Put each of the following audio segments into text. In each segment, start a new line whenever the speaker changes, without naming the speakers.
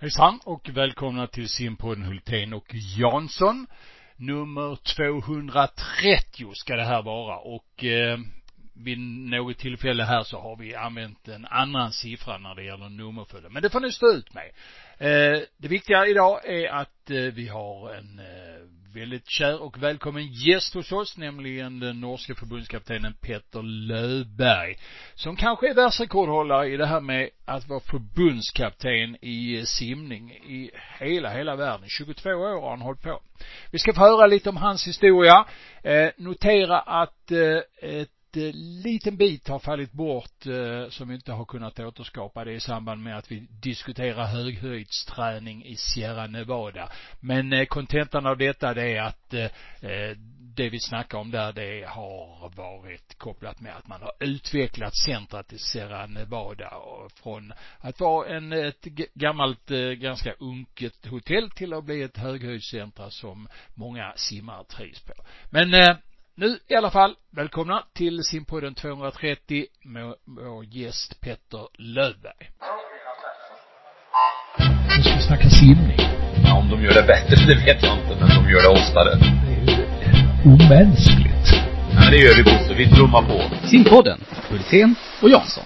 Hejsan och välkomna till simpodden Hultén och Jansson. Nummer 230 ska det här vara och eh, vid något tillfälle här så har vi använt en annan siffra när det gäller nummerföljden. Men det får ni stå ut med. Eh, det viktiga idag är att eh, vi har en eh, väldigt kär och välkommen gäst hos oss, nämligen den norske förbundskaptenen Petter Löberg. som kanske är världsrekordhållare i det här med att vara förbundskapten i simning i hela, hela världen. 22 år har han hållit på. Vi ska få höra lite om hans historia. Eh, notera att eh, liten bit har fallit bort eh, som vi inte har kunnat återskapa. Det i samband med att vi diskuterar höghöjdsträning i Sierra Nevada. Men eh, kontentan av detta det är att det vi snackar om där det har varit kopplat med att man har utvecklat centret i Sierra Nevada från att vara en, ett gammalt, ganska unket hotell till att bli ett höghöjdscentra som många simmare trivs på. Men nu i alla fall, välkomna till simpodden 230 med vår gäst Petter Löfberg. Nu ska vi snacka simning.
Ja, om de gör det bättre, det vet jag inte, men de gör det oftare.
Det är ju omänskligt.
Ja, det gör vi Bosse. Vi trummar på.
Simpodden, Hultén och Jansson.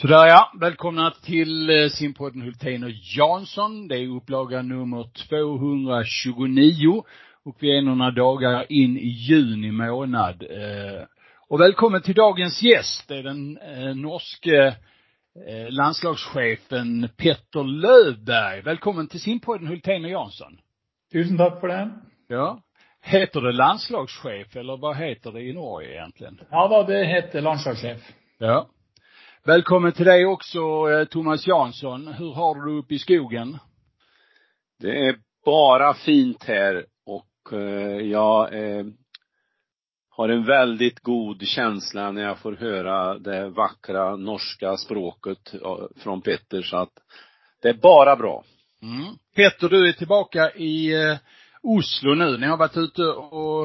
Sådär ja, välkomna till eh, simpodden Hultén och Jansson. Det är upplaga nummer 229 och vi är några dagar in i juni månad. Eh, och välkommen till dagens gäst. Det är den eh, norske eh, landslagschefen Petter Löfberg. Välkommen till simpodden Hultén och Jansson.
Tusen tack för det.
Ja. Heter det landslagschef eller vad heter det i Norge egentligen?
Ja då, det heter landslagschef.
Ja. Välkommen till dig också Thomas Jansson. Hur har du det uppe i skogen?
Det är bara fint här jag eh, har en väldigt god känsla när jag får höra det vackra norska språket från Petter så att det är bara bra.
Mm. Petter, du är tillbaka i eh, Oslo nu. Ni har varit ute och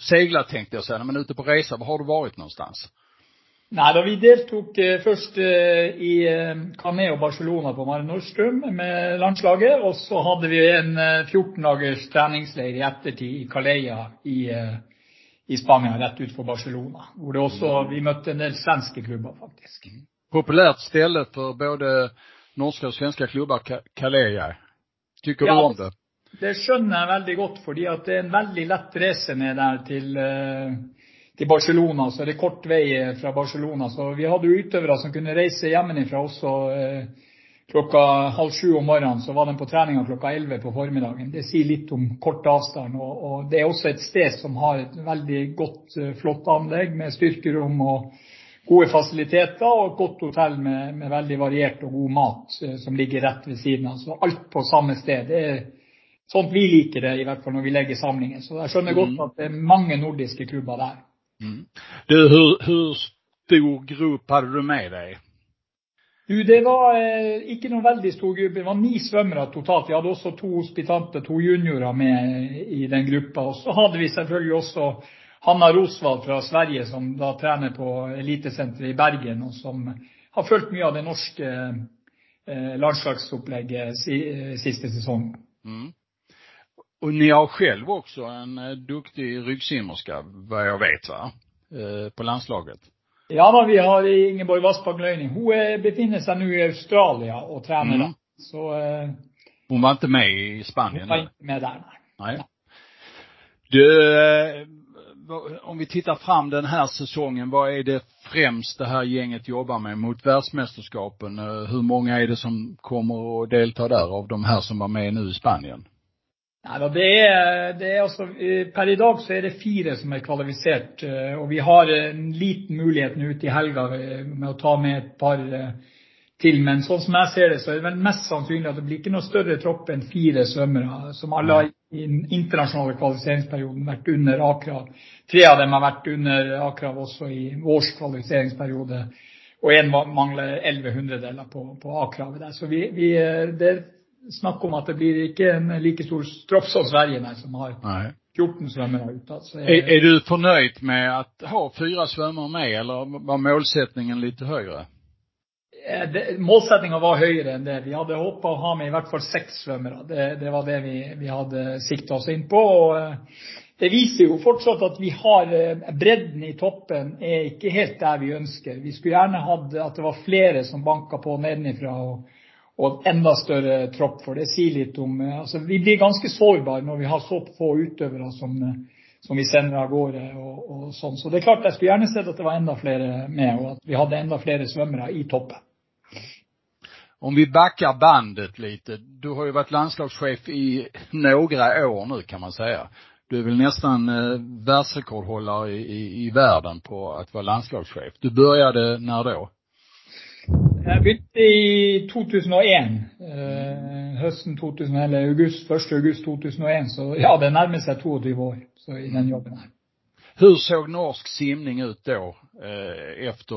seglat tänkte jag säga, men ute på resa. Var har du varit någonstans?
Nei, da vi deltok eh, først eh, i Caneo og Barcelona på Mare Nordstrøm med landslaget, og så hadde vi en 14 dagers treningsleir i ettertid i Calella i, i Spania, rett utenfor Barcelona. Hvor det også, vi møtte en del svenske klubber, faktisk.
Populärt ställe för både norska och svenska klubbar, Calella. Tycker du om det?
Det skjønner jeg veldig godt, fordi det er en veldig lett reise ned der til til Barcelona, så er det kort vei eh, fra Barcelona. Så vi hadde utøvere som kunne reise hjemmefra også eh, klokka halv sju om morgenen. Så var de på treninga klokka elleve på formiddagen. Det sier litt om kort avstand. Og, det er også et sted som har et veldig godt, eh, flott anlegg med styrkerom og gode fasiliteter, og et godt hotell med, med veldig variert og god mat som ligger rett ved siden av. Så alt på samme sted. Det er sånt vi liker det, i hvert fall når vi legger samlinger. Så jeg skjønner godt mm. at det er mange nordiske klubber der.
Mm. Du, hur, hur stor grupp hadde du med deg?
Du, det var eh, ikke noen veldig stor gruppe. Det var ni svømmere totalt. Vi hadde også to hospitanter, to juniorer med i den gruppa. Og så hadde vi selvfølgelig også Hanna Rosvald fra Sverige, som da trener på elitesenteret i Bergen, og som har fulgt mye av det norske eh, landslagsopplegget si, eh, siste sesong. Mm.
Och ni har själv också en eh, duktig ryggsimmerska, vad jag vet va? Eh, på landslaget.
Ja da, vi har Ingeborg Vassbakk Løyning. Hun er, befinner seg nå i Australia og trener mm. Så eh,
Hon var inte med i Spanien?
Hon var inte med där,
nej. nej. Du, eh, om vi tittar fram den här säsongen, vad är det främst det här gänget jobbar med mot världsmästerskapen? Hur många är det som kommer att delta där av de här som var med nu i Spanien?
Nei det er, det altså Per i dag så det fire som er kvalifisert. Eh, og vi har en liten mulighet nå til helga med å ta med et par eh, til. Men sånn som jeg ser det, så er det vel mest sannsynlig at det blir ikke noe større tropp enn fire svømmere. Som alle i den internasjonale kvalifiseringsperioden vært under A-krav. Tre av dem har vært under A-krav også i vår kvalifiseringsperiode. Og én mangler 11 hundredeler på, på A-kravet der. Så vi, vi, eh, det snakk om at det blir ikke en like stor tropp som Sverige, nei, som har nej. 14 svømmere ute.
Altså, är, är du fornøyd med att ha fyra svømmere med, eller var målsättningen lite høyere?
Målsettinga var høyere enn det. Vi hadde håpa å ha med i hvert fall seks svømmere. Det, det var det vi, vi hadde sikta oss inn på. og Det viser jo fortsatt at vi har bredden i toppen er ikke helt der vi ønsker. Vi skulle gjerne hatt at det var flere som banka på nedenifra og, og enda større tropp. For det sier litt om altså Vi blir ganske sårbare når vi har så få utøvere som, som vi sender av gårde. Sånn. Så det er klart jeg skulle gjerne sett at det var enda flere med, og at vi hadde enda flere svømmere i toppen.
Om vi backar bandet lite. Du har ju varit landslagschef i några år nu kan man säga. Du är väl nästan eh, världsrekordhållare i, i, i världen på att vara landslagschef. Du började när då?
Jeg begynte i 2001. Eh, høsten 2000, eller august, 1. august 2001. Så ja, det nærmer seg 22 år så i den jobben her.
Hur såg norsk simning ut då eh, efter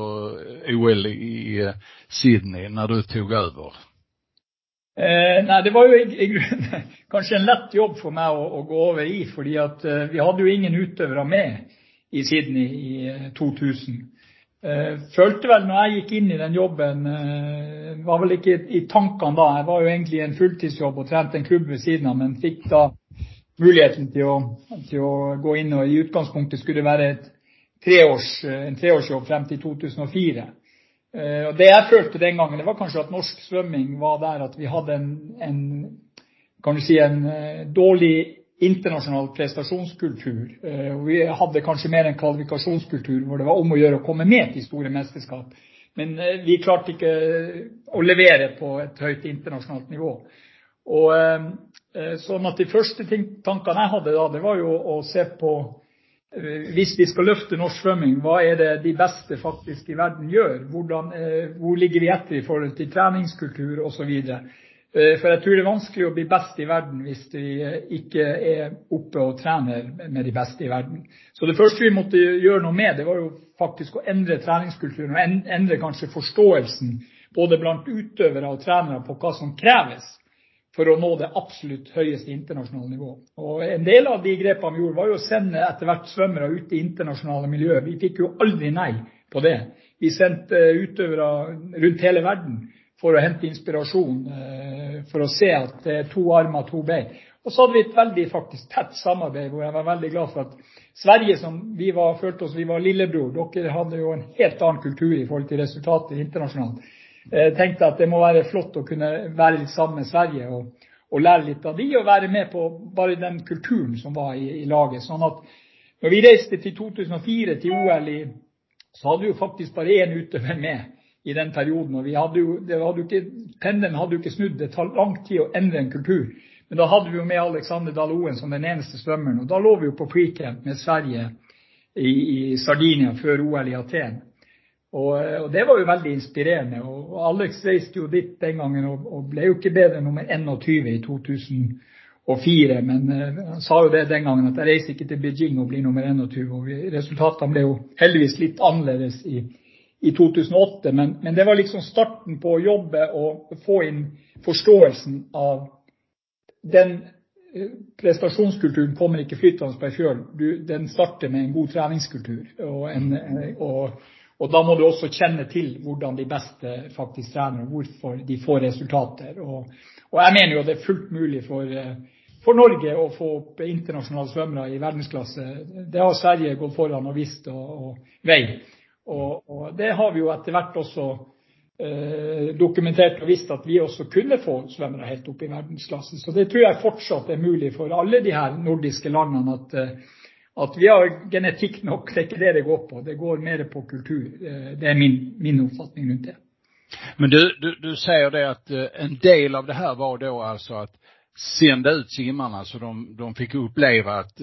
OL i eh, Sydney när du tog över?
Eh, nei, Det var jo i, i grunnen kanskje en lett jobb for meg å, å gå over i, fordi at eh, vi hadde jo ingen utøvere med i Sydney i 2000. Eh, følte vel når jeg gikk inn i den jobben, eh, var vel ikke i tankene da. Jeg var jo egentlig i en fulltidsjobb og trente en klubb ved siden av, men fikk da muligheten til å, gå inn. og I utgangspunktet skulle det være en treårsjobb frem til 2004. Eh, Det jeg følte den gangen, det var kanskje at norsk svømming var der at vi hadde en, kan du si, dårlig internasjonal prestasjonskultur. Eh, vi hadde kanskje mer en kvalifikasjonskultur hvor det var om å gjøre å komme med til store mesterskap. Men vi klarte ikke å levere på et høyt internasjonalt nivå. Eh, sånn at De første tankene jeg hadde det var jo å se på eh, hvis vi skal løfte norsk svømming, hva er det de beste faktisk i verden gjør? Eh, hvor ligger vi etter i forhold til treningskultur? For jeg tror det er vanskelig å bli best i verden hvis vi ikke er oppe og trener med de beste i verden. Så det første vi måtte gjøre noe med, det var jo faktisk å endre treningskulturen og endre kanskje forståelsen både blant utøvere og trenere på hva som kreves for å nå det absolutt høyeste internasjonale nivå. En del av de grepene vi gjorde, var jo å sende etter hvert svømmere ut i internasjonale miljøer. Vi fikk jo aldri nei på det. Vi sendte utøvere rundt hele verden for å hente inspirasjon, eh, for å se at det er to armer, to bein. Og så hadde vi et veldig tett samarbeid hvor jeg var veldig glad for at Sverige, som vi følte var lillebror, dere hadde jo en helt annen kultur i forhold til resultatet internasjonalt. Eh, tenkte at det må være flott å kunne være litt sammen med Sverige og, og, lære litt av de, og være med på bare den kulturen som var i, laget. Sånn at når vi reiste til 2004 til OL, så hadde vi jo faktisk bare én utøver med i den perioden. og Pendelen hadde jo ikke snudd. Det tar lang tid å endre en kultur. Men da hadde vi jo med Alexander Dahl Oen som den eneste svømmeren. og Da lå vi jo på precamp med Sverige i, Sardinia før OL i Aten. Og, Det var jo veldig inspirerende. og Alex reiste jo dit den gangen og, ble jo ikke bedre nummer 21 i 2004. Men uh, han sa jo det den gangen at jeg reiser ikke til Beijing og blir nummer 21. og Resultatene ble jo heldigvis litt annerledes i, i 2008. Men, det var liksom starten på å jobbe og få inn forståelsen av den eh, prestasjonskulturen kommer ikke flytende på ei fjøl. Den starter med en god treningskultur. og, en, Da må du også kjenne til hvordan de beste faktisk trener, og hvorfor de får resultater. Og, Jeg mener jo det er fullt mulig for, for, Norge å få opp internasjonale svømmere i verdensklasse. Det har Sverige gått foran og vist vei. Og, Det har vi jo etter hvert også eh, dokumentert og visst at vi også kunne få svømmere helt opp i verdensklasse. Så det tror jeg fortsatt er mulig for alle de her nordiske landene. at eh, at vi har genetikk nok. Det er ikke det det går på. Det går mer på kultur. Eh, det er min, oppfatning rundt det.
Men du, du, säger det eh, en del av det här var då alltså att sända ut simmarna så de, de fick uppleva att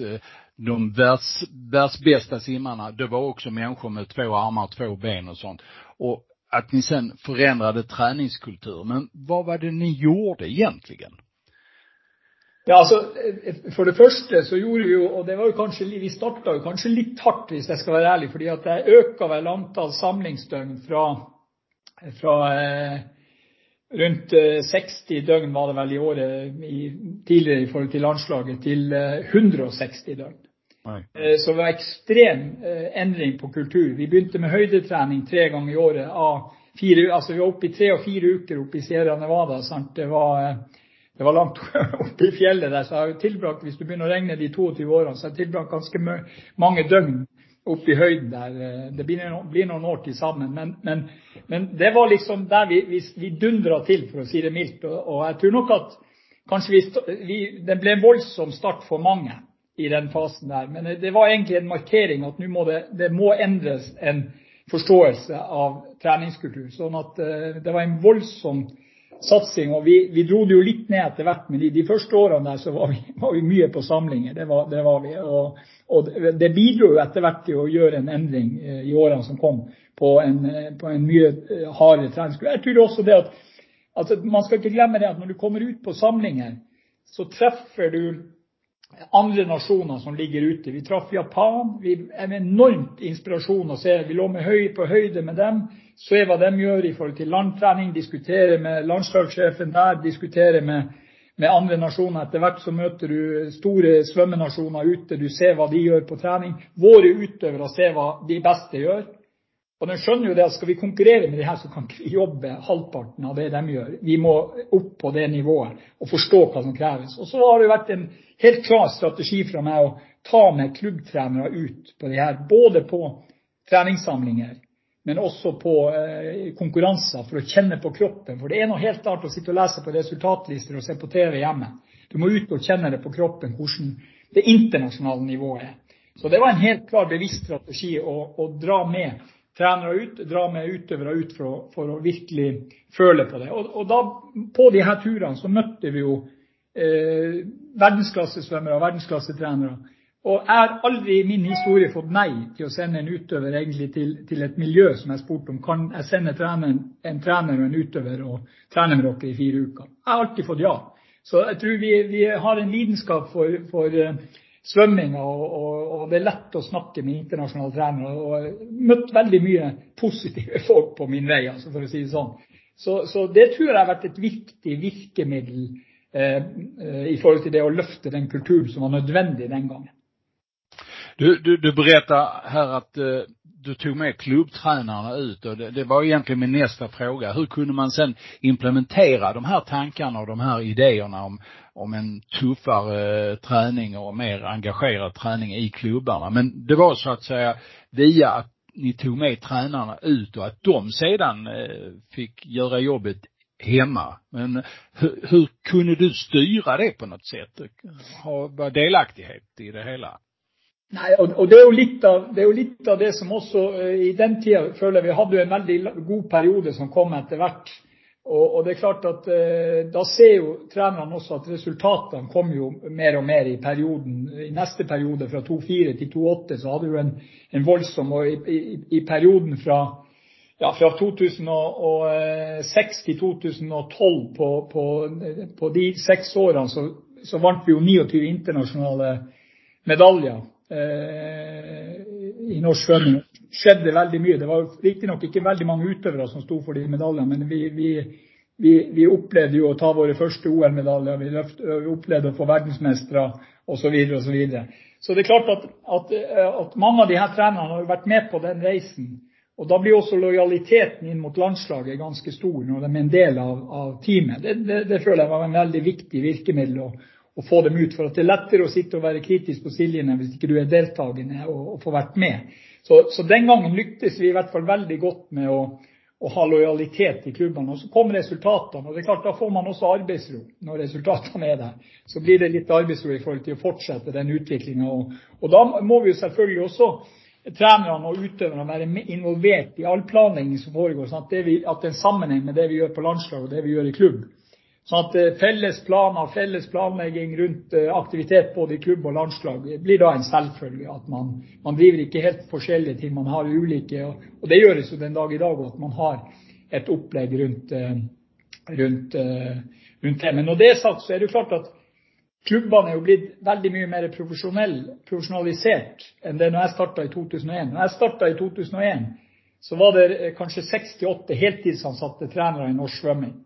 de världs, världsbästa simmarna, det var också människor med två armar, två ben och sånt. Och att ni sen förändrade träningskultur. Men vad var det ni gjorde egentligen?
Ja, altså, For det første så gjorde vi jo og det var jo kanskje, Vi starta jo kanskje litt hardt, hvis jeg skal være ærlig. fordi at jeg øka vel antall samlingsdøgn fra, fra eh, rundt 60 eh, døgn var det vel i året i, tidligere i forhold til landslaget, til eh, 160 døgn. Eh, så det var ekstrem eh, endring på kultur. Vi begynte med høydetrening tre ganger i året altså vi var oppe i tre og fire uker oppe i Sierra Nevada. Det var, det var langt oppe i fjellet der. Så jeg har tilbrakt, hvis du begynner å regne de 22 årene, så har jeg tilbrakt ganske mange døgn oppe i høyden der. Det blir noen, år til sammen. Men, det var liksom der vi, dundra til, for å si det mildt. Og, og jeg tror nok at det ble en voldsom start for mange i den fasen der. Men det var egentlig en markering at nå må det, må endres en forståelse av treningskultur. Sånn at uh, det var en voldsom satsing. og Vi, dro det jo litt ned etter hvert, men de første årene der så var vi, mye på samlinger. Det var, det var vi. Og, det bidro jo etter hvert til å gjøre en endring uh, i årene som kom, på en, en mye hardere treningskultur. Jeg tror også det at altså, Man skal ikke glemme det at når du kommer ut på samlinger, så treffer du andre nasjoner som ligger ute. Vi traff Japan. Vi er med enormt inspirasjon å se. Vi lå med høy, på høyde med dem. Se hva de gjør i forhold til landtrening. Diskutere med landslagssjefen der. Diskutere med, med, andre nasjoner. Etter hvert så møter du store svømmenasjoner ute. Du ser hva de gjør på trening. Våre utøvere ser hva de beste gjør. Og de skjønner jo det at Skal vi konkurrere med så kan ikke vi jobbe halvparten av det de gjør. Vi må opp på det nivået og forstå hva som kreves. Og Så har det vært en helt klar strategi fra meg å ta med klubbtrenere ut på de her, både på treningssamlinger, men også på eh, konkurranser, for å kjenne på kroppen. For det er noe helt annet å sitte og lese på resultatlister og se på TV hjemme. Du må ut og kjenne det på kroppen hvordan det internasjonale nivået er. Så det var en helt klar bevisst strategi å, dra med trenere ut, dra med utøvere ut for å, for å virkelig føle på det. På her turene møtte vi eh, verdensklassesvømmere og verdensklassetrenere. Og jeg har aldri i min historie fått nei til å sende en utøver til, et miljø som jeg spurte om kan jeg sende en trener og en utøver og trene med dere i fire uker. Jeg har alltid fått ja. Så jeg tror vi, har en lidenskap for, uh, svømminga, og, det er lett å snakke med internasjonale trenere. Jeg har møtt veldig mye positive folk på min vei, altså, for å si det sånn. Så, så, det tror jeg har vært et viktig virkemiddel eh, eh, i forhold til det å løfte den kulturen som var nødvendig den gangen.
Du, du, du berättar här att uh, du tog med klubbtränarna ut och det, det, var egentligen min nästa fråga. Hur kunde man sen implementera de här tankarna och de här idéerna om, om en tuffare träning och mer engagerad träning i klubbarna. Men det var så att säga via att ni tog med tränarna ut och att de sedan eh, fick göra jobbet hemma. Men hur, hur, kunde du styra det på något sätt? Ha vara delaktighet i det hela?
Nei, og, og det, er av, det, er jo litt av, det som også i den tida føler jeg vi hadde en veldig god periode som kom etter hvert. Og, og, det er klart at eh, Da ser jo trenerne også at resultatene kom jo mer og mer i perioden. I neste periode, fra 2-4 til 2-8, så hadde du en, en voldsom Og i, i, i perioden fra, ja, fra 2006 til 2012, på, på, på de seks årene, så, så vant vi jo 29 internasjonale medaljer eh, i norsk svømming skjedde veldig mye. Det var riktignok ikke veldig mange utøvere som sto for de medaljene, men vi, opplevde jo å ta våre første OL-medaljer. Vi, opplevde å få verdensmestere osv. Så, så, så det er klart at, mange av de her trenerne har vært med på den reisen. Og Da blir også lojaliteten inn mot landslaget ganske stor når de er en del av, teamet. Det, føler jeg var en veldig viktig virkemiddel å, få dem ut. For at det er lettere å sitte og være kritisk på sidelinjen hvis ikke du er deltakende og, får vært med. Så, den gangen lyktes vi i hvert fall veldig godt med å, ha lojalitet i klubbene. Så kom resultatene. og det er klart Da får man også arbeidsro når resultatene er der. Så blir det litt arbeidsro i forhold til å fortsette den og, da må vi jo selvfølgelig også trenerne og utøverne være involvert i all planlegging som foregår. sånn at det, er en sammenheng med det vi gjør på landslag og det vi gjør i klubb. Sånn at eh, felles planer, felles planlegging rundt eh, aktivitet både i klubb og landslag blir da en selvfølge. Man, driver ikke helt forskjellige ting. Man har ulike og, det gjøres jo den dag i dag at man har et opplegg rundt, eh, det. Men når det er sagt, så er det jo klart at klubbene er jo blitt veldig mye mer profesjonalisert enn det når jeg starta i 2001. Når jeg starta i 2001, så var det kanskje 68 heltidsansatte trenere i norsk svømming.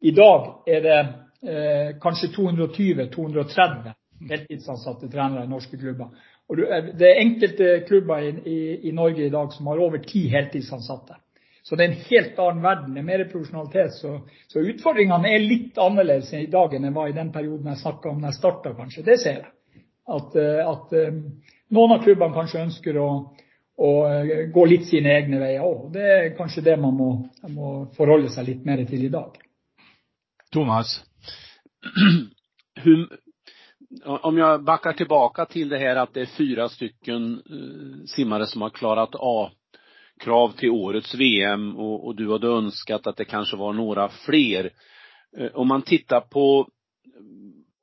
I dag er det eh, kanskje 220-230 heltidsansatte trenere i norske klubber. Og det er enkelte klubber i, Norge i dag som har over ti heltidsansatte. Så det er en helt annen verden. Det er mer profesjonalitet. Så, utfordringene er litt annerledes i dag enn det var i den perioden jeg snakka om da jeg starta, kanskje. Det ser jeg. Eh, eh, noen av klubbene kanskje ønsker å, eh, gå litt sine egne veier òg. Det er kanskje det man må, forholde seg litt mer til i dag.
Thomas?
Om jag backar tillbaka till det här att det är fyra stycken simmare som har klarat A-krav till årets VM och, och du hade önskat att det kanske var några fler. Om man tittar på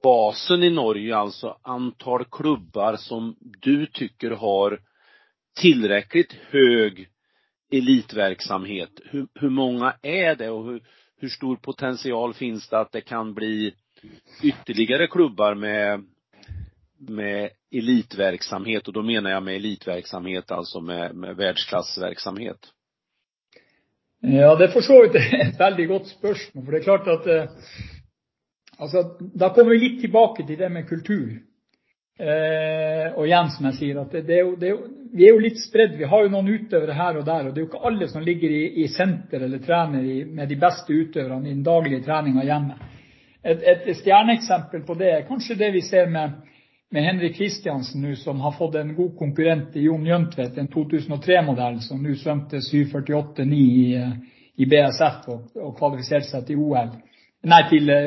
basen i Norge, alltså antal klubbar som du tycker har tillräckligt hög elitverksamhet. Hur, hur många är det och hur, hur stor potential finns det att det kan bli ytterligare klubbar med, med elitverksamhet och då menar jag med elitverksamhet alltså med, med världsklassverksamhet?
Ja, det er for så vidt et veldig godt spørsmål. For det er klart at eh, altså, Da kommer vi litt tilbake til det med kultur. Eh, og igjen, som jeg sier, at det, det, er det, vi er jo litt spredd. Vi har jo noen utøvere her og der. og Det er jo ikke alle som ligger i, senter eller trener med de beste utøverne i den daglige treninga hjemme. Et, stjerneeksempel på det er kanskje det vi ser med, Henrik Kristiansen nå, som har fått en god konkurrent i Jon Jøntvedt, en 2003-modell som nå svømte 7.48,9 i, i BSF og, kvalifiserte seg til OL. Nei,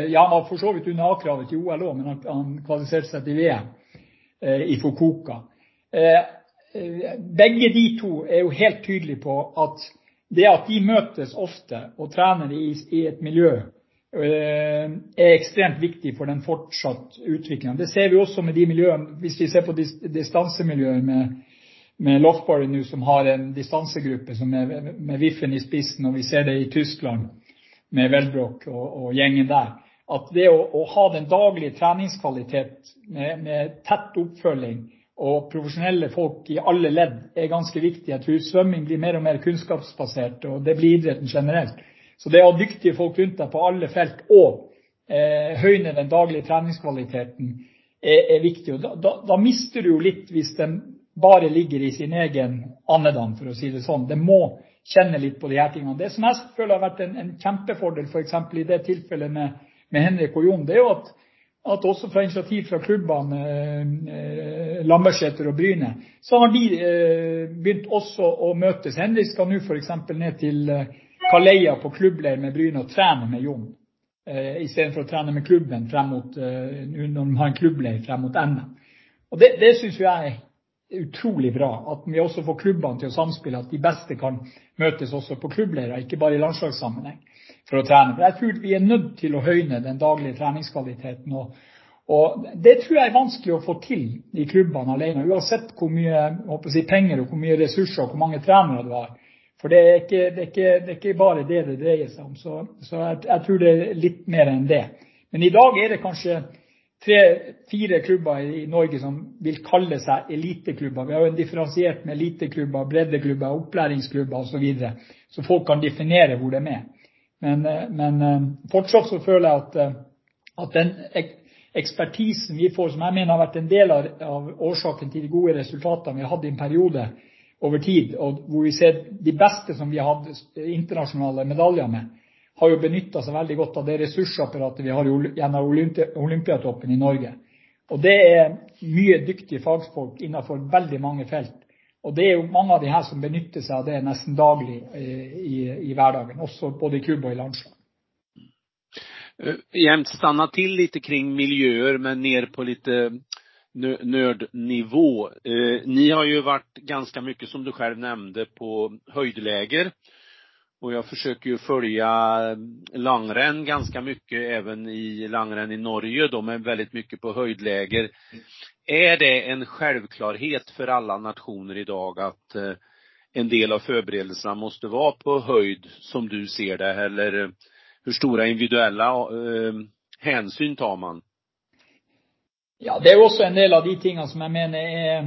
ja, han var for så vidt under A-kravet til OL òg, men han, kvalifiserte seg til VM. Eh, i Fukuoka. Eh, eh, begge de to er jo helt tydelige på at det at de møtes ofte og trener i, et miljø, er ekstremt viktig for den fortsatt utviklingen. Det ser vi også med de miljøene, hvis vi ser på distansemiljøet med, Lofborg nå, som har en distansegruppe som er med Wiffen i spissen, og vi ser det i Tyskland med Welbrock og, gjengen der at det å, ha den daglige treningskvalitet med, med, tett oppfølging og profesjonelle folk i alle ledd er ganske viktig. Jeg tror svømming blir mer og mer kunnskapsbasert, og det blir idretten generelt. Så det å ha dyktige folk rundt deg på alle felt og eh, høyne den daglige treningskvaliteten er, viktig. Da, mister du jo litt hvis den bare ligger i sin egen andedam, for å si det sånn. Det må kjenne litt på de her tingene. Det som jeg føler har vært en, kjempefordel f.eks. i det tilfellet med med Henrik og Jon, det er jo at, at også fra initiativ fra klubbene eh, Lambertseter og Bryne, så har de eh, begynt også å møtes. Henrik skal nå f.eks. ned til eh, Kaleia på klubbleir med Bryne og trene med Jon. Eh, Istedenfor å trene med klubben eh, når de har en klubbleir frem mot NM. Det, syns jeg er utrolig bra. At vi også får klubbene til å samspille. At de beste kan møtes også på klubbleirer, ikke bare i landslagssammenheng for å trene. For jeg tror vi er nødt til å høyne den daglige treningskvaliteten. Og, Det tror jeg er vanskelig å få til i klubbene alene, uansett hvor mye penger hvor mye ressurser og hvor mange trenere du har. For det er, ikke, bare det det dreier seg om. Så, jeg, tror det er litt mer enn det. Men i dag er det kanskje tre-fire klubber i Norge som vil kalle seg eliteklubber. Vi har jo en differensiert med eliteklubber, breddeklubber, opplæringsklubber osv. Så, så folk kan definere hvor de er. Men, eh, eh, fortsatt så føler jeg at, eh, den ekspertisen vi får, som jeg mener har vært en del av, årsaken til de gode resultatene vi har hatt i en periode over tid, og hvor vi ser de beste som vi har hatt internasjonale medaljer med, har jo benytta seg veldig godt av det ressursapparatet vi har gjennom Olympiatoppen i Norge. Og Det er mye dyktige fagfolk innenfor veldig mange felt. Og Det er jo mange av de her som benytter seg av det nesten daglig eh, i, hverdagen, også både i klubb og i landslag.
Eh, Jämt stanna till lite kring miljöer men ner på lite nördnivå. Eh, ni har ju varit ganska mycket, som du själv nämnde, på höjdläger. Och jag försöker ju följa langrenn ganska mycket även i langrenn i Norge då, men väldigt mycket på höjdläger. Är det en självklarhet för alla nationer att at en del av förberedelserna måste vara på höjd som du ser det eller hvor hur stora individuella eh, hänsyn tar man?
Ja, det er også en del av de tingene som jeg mener er, er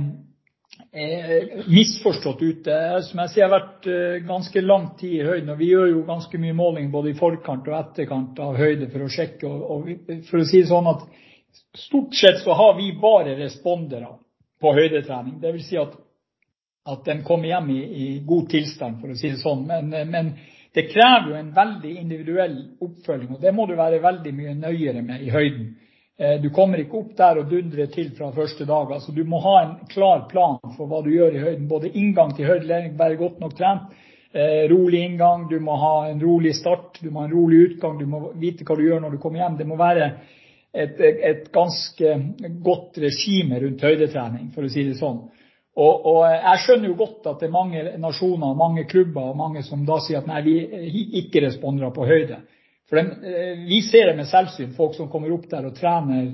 misforstått ute. Som jeg sier, jeg har vært ganske lang tid i høyden, og vi gjør jo ganske mye måling både i forkant og etterkant av høyde for å sjekke. For å si det sånn at Stort sett så har vi bare respondere på høydetrening. Det vil si at at de kommer hjem i, god tilstand, for å si det sånn. Men, men, det krever jo en veldig individuell oppfølging, og det må du være veldig mye nøyere med i høyden. Eh, du kommer ikke opp der og dundrer til fra første dag. altså Du må ha en klar plan for hva du gjør i høyden. Både inngang til høydelæring, være godt nok trent, eh, rolig inngang, du må ha en rolig start, du må ha en rolig utgang, du må vite hva du gjør når du kommer hjem. Det må være et, ganske godt regime rundt høydetrening, for å si det sånn. Og, Jeg skjønner jo godt at det er mange nasjoner, mange klubber og mange som sier at nei, vi ikke respondere på høyde. For eh, Vi ser det med selvsyn, folk som kommer opp der og trener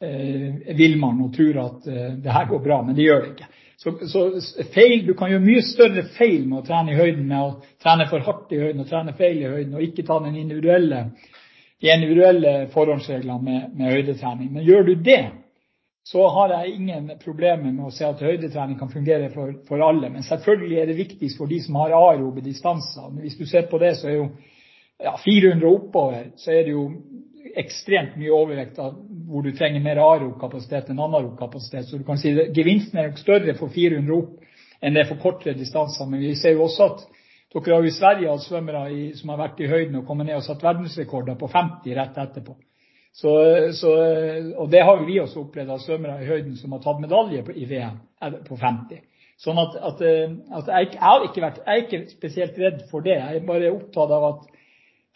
eh, villmann og tror at eh, det her går bra, men det gjør det ikke. Så, feil, Du kan gjøre mye større feil med å trene i høyden, med å trene for hardt i høyden og trene feil i høyden, og ikke ta de individuelle forhåndsreglene med, høydetrening. Men gjør du det, så har jeg ingen problemer med å se at høydetrening kan fungere for, alle. Men selvfølgelig er det viktigst for de som har aerobe distanser. Hvis du ser på det, så er jo ja, 400 og oppover, så er det jo ekstremt mye overvekt av hvor du trenger mer aerokapasitet enn anarob-kapasitet. Så du kan si at gevinsten er nok større for 400 opp enn det er for kortere distanser. Men vi ser jo også at dere har jo i Sverige hatt svømmere som har vært i høyden og kommet ned og satt verdensrekorder på 50 rett etterpå. Så, og det har jo vi også opplevd av svømmere i høyden som har tatt medalje i VM på 50. Sånn at, at, jeg, jeg, har ikke vært, jeg er ikke spesielt redd for det. Jeg er bare opptatt av at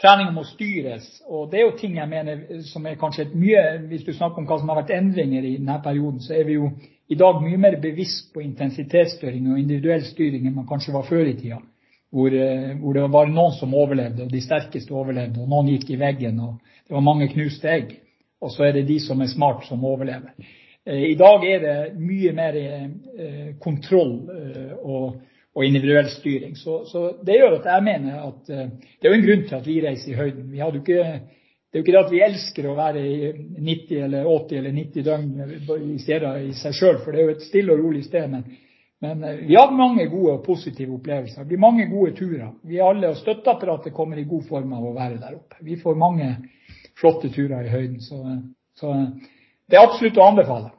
treninga må styres. Og det er jo ting jeg mener som er kanskje mye Hvis du snakker om hva som har vært endringer i denne perioden, så er vi jo i dag mye mer bevisst på intensitetsstyring og individuell styring enn man kanskje var før i tida. Eh, hvor, det var noen som overlevde, og de sterkeste overlevde, og noen gikk i veggen, og det var mange knuste egg. Og så er det de som er smart, som overlever. Eh, I dag er det mye mer eh, kontroll og og individuell styring. Så, så, Det gjør at jeg mener at uh, det er jo en grunn til at vi reiser i høyden. Ikke, det er jo ikke det at vi elsker å være i 90 eller 80 eller 90 døgn i steder i seg sjøl, for det er jo et stille og rolig sted. Men, uh, vi har mange gode og positive opplevelser. Det blir mange gode turer. Vi alle, Støtteapparatet kommer i god form av å være der oppe. Vi får mange flotte turer i høyden. Så, så det er absolutt å anbefale.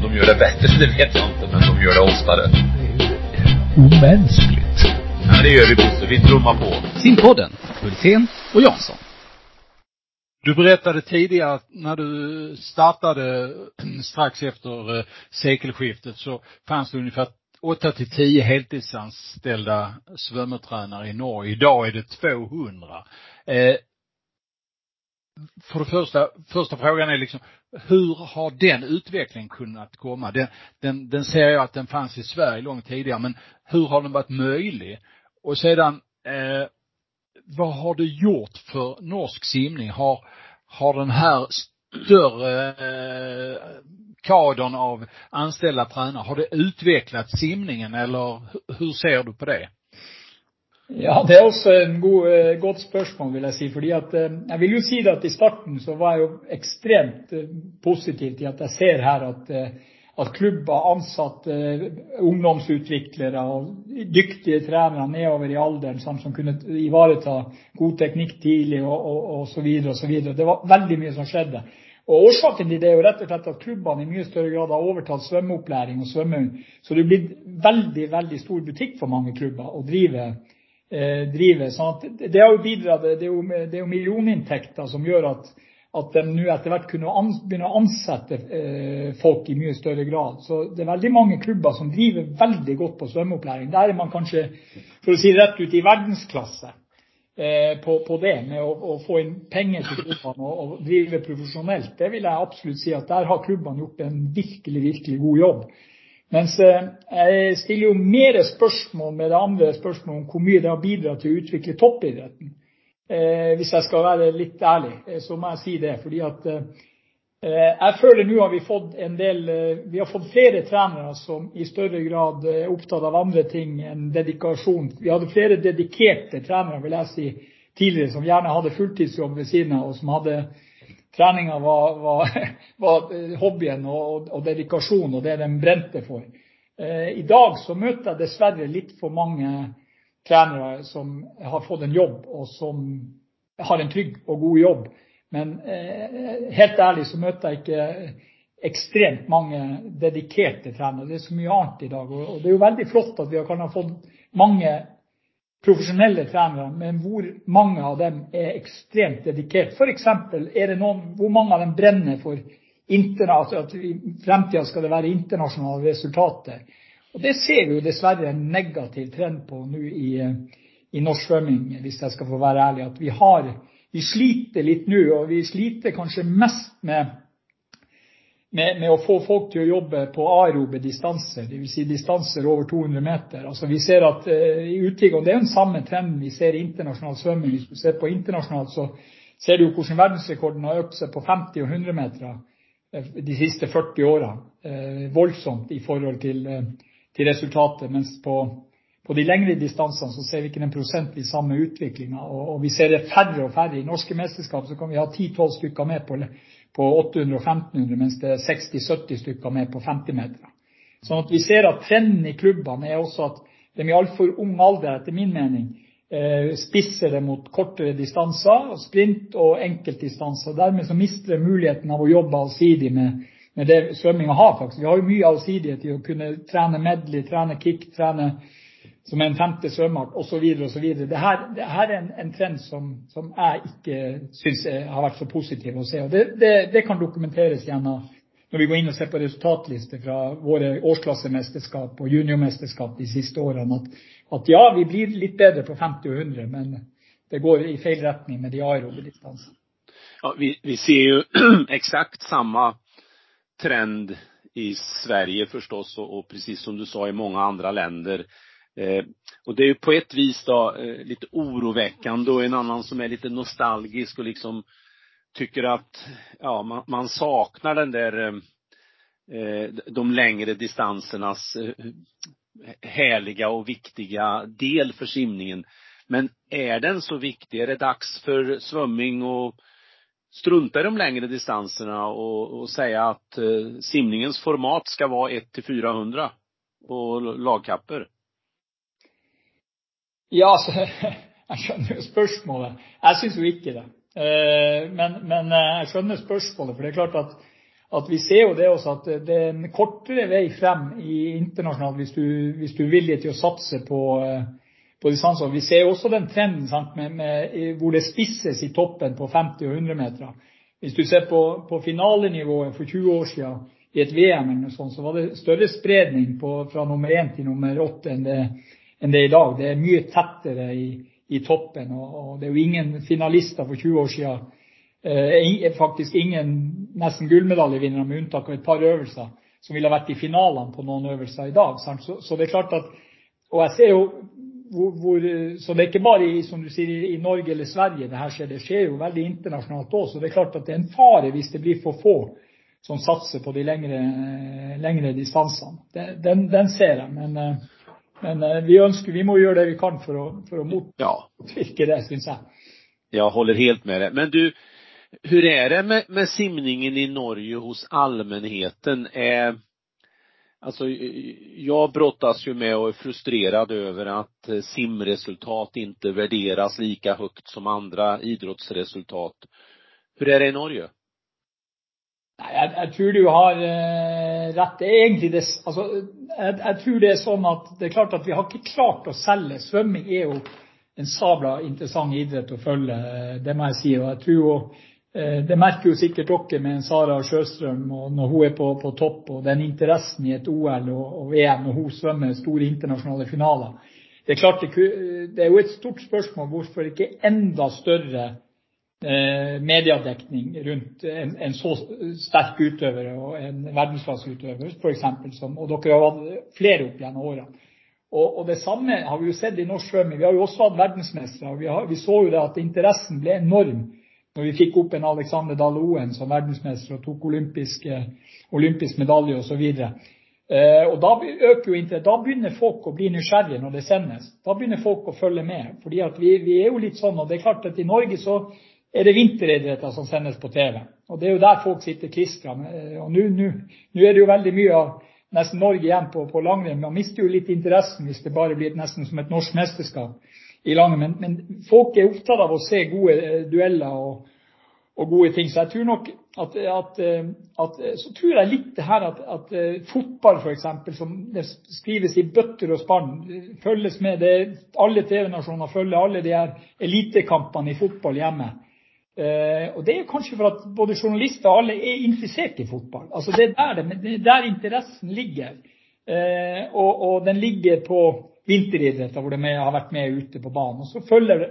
Om de gör det bättre, det vet jag inte, men de gör det oftare.
Omänskligt.
Ja, det gör vi Bosse. Vi trummar på.
Simpodden, Hultén och Jansson.
Du berättade tidigare att när du startade strax efter eh, sekelskiftet så fanns det ungefär 8 till 10 heltidsanställda svömmetränare i Norge. Idag är det 200. Eh, för det första, första frågan är liksom, hur har den utvecklingen kunnat komma? Den, den, den ser jag att den fanns i Sverige långt tidigare, men hur har den varit möjlig? Och sedan, eh, vad har det gjort för norsk simning? Har, har den här större eh, kadern av anställda tränare, har det utvecklat simningen eller hur ser du på det?
Ja, det er også en god, eh, godt spørsmål, vil jeg si. fordi at, eh, Jeg vil jo si at i starten så var jeg jo ekstremt eh, positiv til at jeg ser her at, klubber, ansatte, ungdomsutviklere og dyktige trenere nedover i alderen som, som kunne ivareta god teknikk tidlig og, videre. Det var veldig mye som skjedde. Og Årsaken til det er jo rett og slett at klubbene i mye større grad har overtatt svømmeopplæring og svømmehund. Så det er blitt veldig veldig stor butikk for mange klubber å drive driver. Sånn det er jo, er millioninntekter som gjør at, de nå etter hvert kunne begynne å ansette eh, folk i mye større grad. Så det er veldig mange klubber som driver veldig godt på svømmeopplæring. Der er man kanskje, for å si det rett ut, i verdensklasse eh, på, det med å, få inn penger til klubbene og, drive profesjonelt. Det vil jeg absolutt si at der har gjort en virkelig, virkelig god jobb. Mens eh, jeg stiller jo mer spørsmål med det andre spørsmålet om hvor mye det har bidratt til å utvikle toppidretten. Eh, hvis jeg skal være litt ærlig, eh, så må jeg si det. at jeg føler nå del Vi har fått flere trenere som i større grad er opptatt av andre ting enn dedikasjon. Vi hadde flere dedikerte trenere, vil jeg si, tidligere, som gjerne hadde fulltidsjobb ved siden av, og som hadde Treninga var, var, var hobbyen og, og, dedikasjonen og det de brente for. Eh, I dag så møter jeg dessverre litt for mange trenere som har fått en jobb, og som har en trygg og god jobb. Men eh, helt ærlig så møter jeg ikke ekstremt mange dedikerte trenere. Det er så mye annet i dag. Og det er jo veldig flott at vi kan ha fått mange profesjonelle trenere, men hvor mange av dem er ekstremt dedikert. For noen Hvor mange av dem brenner for altså at i fremtida skal det være internasjonale resultater? Og Det ser vi jo dessverre en negativ trend på nå i, i norsk svømming, hvis jeg skal få være ærlig. Vi sliter litt nå, og vi sliter kanskje mest med med, å få folk til å jobbe på aerobe distanser, dvs. Distanser over 200 meter. Altså vi ser at uh, i utvikling, Det er den samme trenden vi ser i internasjonal svømming. Hvis du ser på internasjonalt, så ser du hvordan verdensrekorden har økt seg på 50 og 100 meter uh, de siste 40 årene. Voldsomt i forhold til, til resultatet. Mens på, de lengre distansene så ser vi ikke den prosentvis samme utviklinga. Og, vi ser det færre og færre. I norske mesterskap kan vi ha 10-12 stykker med på på 800 og 1500, mens det er 60-70 stykker med på 50 meter. Sånn at vi ser at trenden i klubbene er også at de i altfor ung alder, etter min mening, eh, spisser det mot kortere distanser, sprint og enkeltdistanser. Dermed så mister de muligheten av å jobbe allsidig med, det svømminga har. faktisk. Vi har jo mye allsidighet i å kunne trene medley, trene kick, trene som en femte svømmeart osv. Dette er en, en trend som, jeg ikke syns har vært så positiv å se. Det, kan dokumenteres når vi går inn og ser på resultatlister fra våre årsklassemesterskap og juniormesterskap de siste årene, at, ja, vi blir litt bedre på 50 og 100, men det går i feil retning med de aerobe distansene.
Vi, ser jo exakt samme trend i Sverige förstås och, precis som du sa i många andra länder. Eh, och det är ju på ett vis då eh, lite oroväckande och en annan som är lite nostalgisk och liksom tycker att, ja, man, man saknar den där eh, de längre distansernas härliga och viktiga del för simningen. Men är den så viktig? Är det dags för svömming och strunta i de längre distanserna och, och säga att simningens format ska vara 1 till 400 på lagkapper?
Ja, altså, jeg skjønner jo spørsmålet. Jeg syns jo ikke det. Eh, men, eh, jeg skjønner spørsmålet. For det er klart at, vi ser jo det også at det er en kortere vei frem i internasjonalt hvis du, er villig til å satse på, eh, distanser. Vi ser jo også den trenden hvor det spisses i toppen på 50 og 100 meter. Hvis du ser på, finalenivået for 20 år siden i et VM, eller noe sånt, så var det større spredning fra nummer 1 til nummer 8 enn det enn det er i dag. Det er mye tettere i, toppen. Og, det er jo ingen finalister for 20 år siden. Eh, faktisk ingen nesten gullmedaljevinnere, med unntak av et par øvelser, som ville vært i finalene på noen øvelser i dag. Så, det er klart at Og jeg ser jo hvor, Så det er ikke bare i, som du sier, i Norge eller Sverige det her skjer. Det skjer jo veldig internasjonalt òg. Så det er klart at det er en fare hvis det blir for få som satser på de lengre, distansene. Den, ser jeg. men men eh, vi ønsker, vi må gjøre det vi kan for å, for å motvirke det, syns jeg.
Jeg håller helt med deg. Men du, hvordan er det med, med simningen i Norge hos allmennheten? Eh, altså, jeg brottas jo med og er frustrert over at eh, simresultat ikke vurderes lika høyt som andre idrottsresultat. Hvordan er det i Norge?
Jeg, jeg, tror du har uh, rett. Altså, jeg, tror det er sånn at det er klart at vi har ikke klart å selge. Svømming er jo en sabla interessant idrett å følge, eh, det må jeg si. Uh, Det merker jo sikkert dere med Sara Sjøstrøm når hun er på, topp, og den interessen i et OL og, VM når hun svømmer store internasjonale finaler. Det er klart det, er jo et stort spørsmål hvorfor ikke enda større Eh, mediedekning rundt en, så sterk utøver og en verdensklasseutøver, f.eks. Og dere har hatt flere opp gjennom årene. Og, og, det samme har vi jo sett i norsk svømming. Vi har jo også hatt verdensmestere. Vi, vi, så jo det at interessen ble enorm når vi fikk opp en Alexander Dahl Oen som verdensmester og tok olympisk, medalje osv. Eh, og da øker jo Da begynner folk å bli nysgjerrige når det sendes. Da begynner folk å følge med. fordi vi er jo litt sånn, og det er klart at i Norge så er det vinteridretter som sendes på TV. Og Det er jo der folk sitter klistra. Og nå er det jo veldig mye av nesten Norge igjen på, langrenn. Man mister jo litt interessen hvis det bare blir nesten som et norsk mesterskap i langrenn. Men, folk er opptatt av å se gode eh, dueller og, gode ting. Så jeg tror nok at, at Så tror jeg litt det her at, fotball f.eks., som skrives i bøtter og spann, følges med. Det, alle TV-nasjoner følger alle de her elitekampene i fotball hjemme. Eh, og Det er kanskje for at både journalister og alle er interessert i fotball. Altså Det er der, er interessen ligger. Eh, og, den ligger på vinteridretter, hvor de har vært med ute på banen. Og Så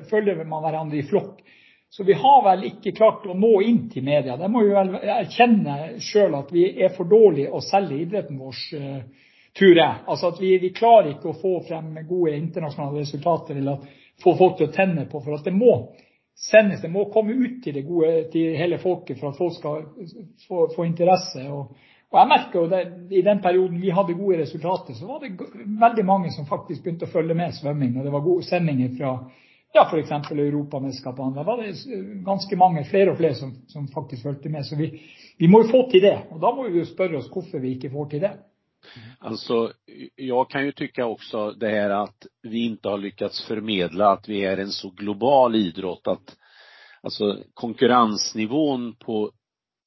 følger, man hverandre i flokk. Så vi har vel ikke klart å nå inn til media. Det må vi vel erkjenne sjøl at vi er for dårlige å selge idretten vår, uh, tror jeg. Altså vi, klarer ikke å få frem gode internasjonale resultater eller få folk til å tenne på. For at det må sendes, det må komme ut til, det gode, til hele folket for at folk skal få, interesse. Og, jeg merker jo det, I den perioden vi hadde gode resultater, så var det veldig mange som faktisk begynte å følge med svømming. Og det var gode sendinger fra f.eks. Europamesterskapene. Da var det ganske mange, flere og flere, som, faktisk fulgte med. Så vi, vi, må jo få til det. Og da må vi jo spørre oss hvorfor vi ikke får til det.
Alltså, jag kan ju tycka också det här att vi inte har lyckats förmedla att vi är en så global idrott att alltså konkurrensnivån på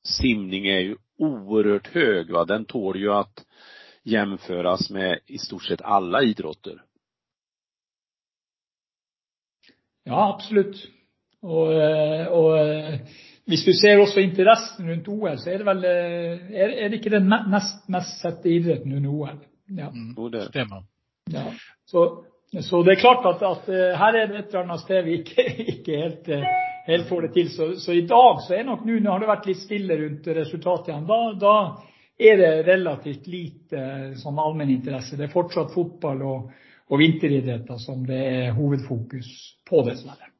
simning är ju oerhört hög. Va? Den tål ju att jämföras med i stort sett alla idrotter.
Ja, absolutt. Og, eh, og, hvis du ser også interessen rundt OL, så er det vel eh, Er, er det ikke den nest mest sette idretten under OL?
Ja. Mm, det stemmer.
Ja. Så, så, det er klart at, at, her er det et eller annet sted vi ikke, ikke helt, helt, får det til. Så, så, i dag så er nok nå, nå har det vært litt stille rundt resultatet igjen. Da, da er det relativt lite sånn allmenninteresse. Det er fortsatt fotball og, og vinteridretter som det er hovedfokus på dessverre.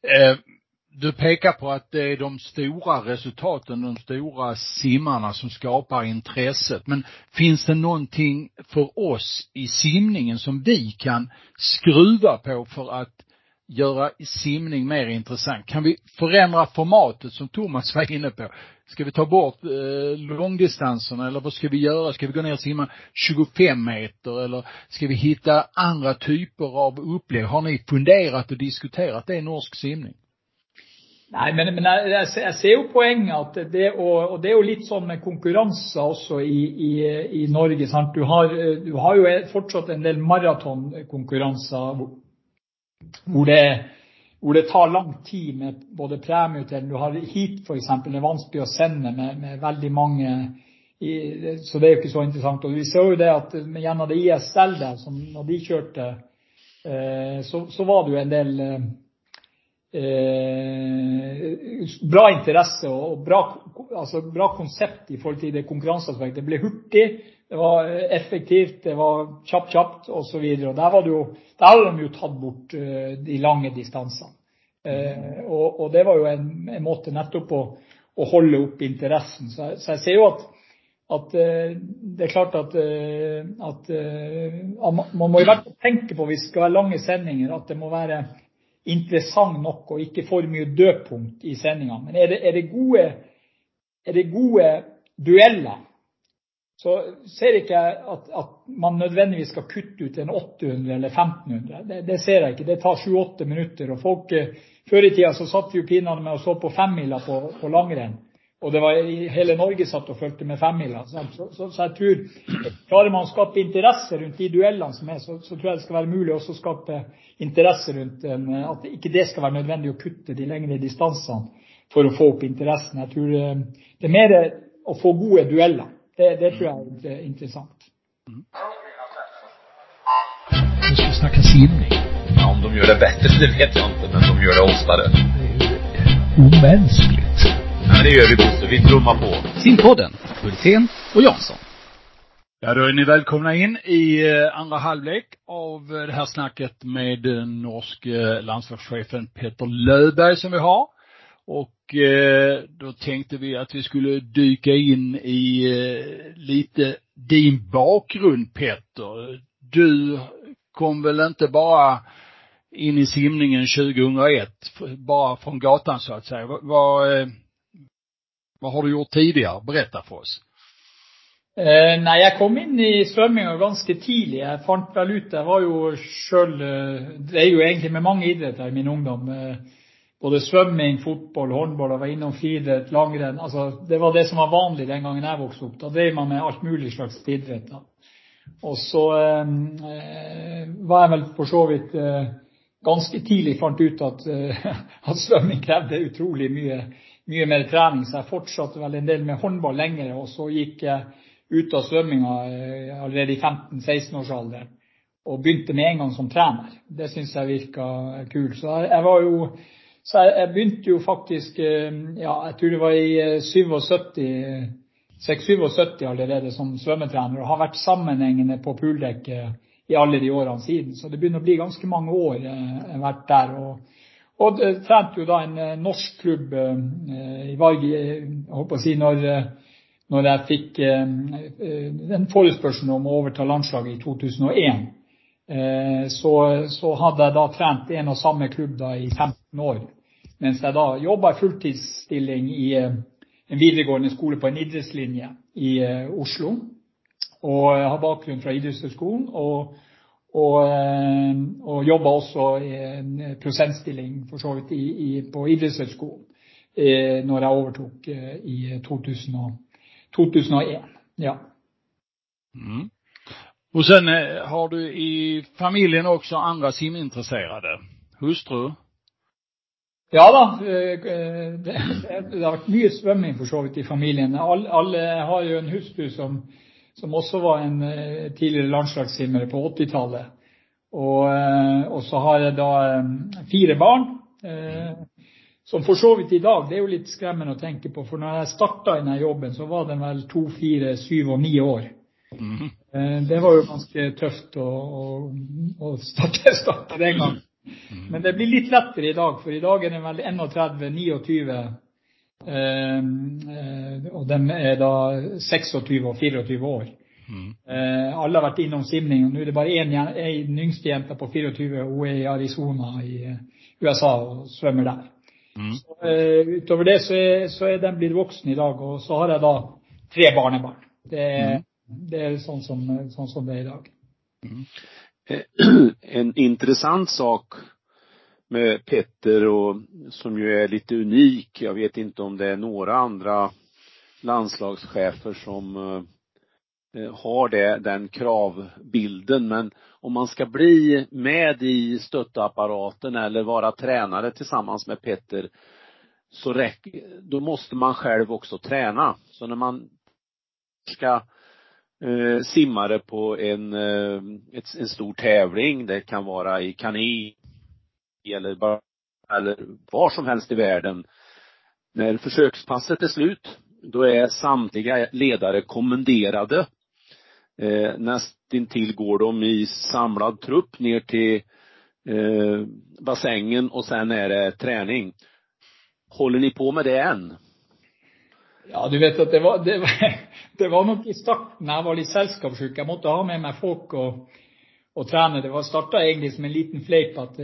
Eh, du pekar på att det är de stora resultaten, de stora simmarna som skapar intresset. Men finns det någonting för oss i simningen som vi kan skruva på för att göra simning mer intressant? Kan vi förändra formatet som Thomas var inne på? Ska vi ta bort eh, långdistanserna eller vad ska vi göra? Ska vi gå ner och simma 25 meter eller ska vi hitta andra typer av upplägg? Har ni funderat och diskuterat det i norsk simning?
Nei, men, jeg, ser jo poenget det og, og er jo litt sånn med konkurranser også i, Norge. sant? Du har, jo fortsatt en del maratonkonkurranser hvor, det tar lang tid med både premieutdeling har hit f.eks. Det er vanskelig å sende med, veldig mange Så det er jo ikke så interessant. Og vi ser jo det at gjennom det ISL når de kjørte, eh, så, var det jo en del eh, bra interesse og bra, altså bra, konsept i forhold til det konkurranseaspektet. Det ble hurtig, det var effektivt, det var kjapt, kjapt osv. Der, har de jo tatt bort uh, de lange distansene. Og, det var jo en, måte nettopp å, holde opp interessen. Så, så jeg ser jo at, det er klart at, man må fall tenke på, hvis det skal være lange sendinger, at det må være interessant nok og ikke for mye dødpunkt i sendingen. Men er det, gode, er det gode dueller så ser ikke jeg at, man nødvendigvis skal kutte ut en 800 eller 1500. Det, det ser jeg ikke. Det tar 7-8 minutter. eh, Før i tida så satt jo pinadø og så på femmila på langrenn. Og det var hele Norge satt og fulgte med femmila. Så, så, så, så, jeg tror klarer man å skape interesse rundt de duellene som er, så, så tror jeg det skal være mulig også å skape interesse rundt en, at ikke det skal være nødvendig å kutte de lengre distansene for å få opp interessen. Jeg tror eh, det er mer å få gode dueller. Det, det tror jeg er interessant. Mm.
Nu ska vi snacka simning.
Ja, om de gör det bättre, det vet jag inte, men de gör det oftare.
Det är ju omänskligt.
Ja, det gör vi Bosse. Vi trummar på.
Simpodden, Hultén och Jansson.
Ja, då är ni välkomna in i eh, andra halvlek av eh, det här snacket med norsk eh, landslagschefen Peter Löfberg som vi har. Och eh, då tänkte vi att vi skulle dyka in i eh, lite din bakgrund Petter. Du kom väl inte bara in i simningen 2001, bara från gatan så att säga. Vad, vad, har du gjort tidigare? Berätta för oss.
Eh, nei, jeg kom inn i svømminga ganske tidlig. Jeg fant vel ut Jeg var jo eh, Det er jo egentlig med mange idretter i min ungdom. Eh, både svømming, fotball, håndball, Jeg var innom friidrett, langrenn. Altså, det var det som var vanlig den gangen jeg vokste opp. Da drev man med alt mulig slags idrett. da. Og så eh, var jeg vel for så vidt eh, ganske tidlig fant ut at, eh, at svømming krevde utrolig mye, mye, mer trening, så jeg fortsatte vel en del med håndball lenger. Og så gikk jeg ut av svømminga eh, allerede i 15-16-årsalderen og begynte med en gang som trener. Det syns jeg virka kult. Så jeg, begynte jo faktisk eh, ja, jeg tror det var i 77 76 allerede som svømmetrener og har vært sammenhengende på pooldekket i alle de årene siden. Så det begynner å bli ganske mange år jeg har vært der. Og trente jo da en norsk klubb i Varg, si, når, jeg fikk den forespørselen om å overta landslaget i 2001. Så, hadde jeg da trent en og samme klubb i 15 år. Mens jeg da jobba i fulltidsstilling i en videregående skole på en idrettslinje i Oslo. Og har bakgrunn fra idrettshøyskolen. Og, og, og jobba også i en prosentstilling for så vidt i, i, på idrettshøgskolen uh, når jeg overtok i 2000, 2001. Ja.
Mm. Och sen har du i familjen också andra simintresserade? Hustru?
Ja da. Eh, eh, det, har vært mye svømming for så vidt i familien. Alle har jo en hustru som, som, også var en eh, tidligere landslagssimmer på 80-tallet. Og, og, så har jeg da fire barn. Som for så vidt i dag, det er jo litt skremmende å tenke på. For når jeg starta i denne jobben, så var den vel to, fire, syv og ni år. Mm. Det var jo ganske tøft å, starte, den gangen. Mm. Men det blir litt lettere i dag, for i dag er den vel 31-29. Eh, og de er da 26 og 24 år. Mm. Eh, alle har vært innom simning. og Nå er det bare én yngste jente på 24. Hun er i Arizona i eh, USA og svømmer der. Mm. Så, eh, utover det så er, så er de blitt voksne i dag. Og så har jeg da tre barnebarn. Det, mm. det er sånn som, sånn som, det er i dag.
Mm. en intressant sak med Petter och som ju är lite unik. Jag vet inte om det är några andra landslagschefer som eh, har det, den kravbilden. Men om man ska bli med i stöttapparaten eller vara tränare tillsammans med Petter så räcker, då måste man själv också träna. Så när man ska eh, simmare på en, eh, ett, en stor tävling. Det kan vara i kanin eller eller var som helst i världen. När försökspasset är slut, då är samtliga ledare kommenderade. Eh, nästintill går de i samlad trupp ner till eh, bassängen och sen är det träning. Håller ni på med det än?
Ja, du vet at det var, det var, det var nok i starten jeg var litt selskapssjuk. Jeg måtte ha med meg folk og, og trene. Det starta egentlig som en liten fleip at,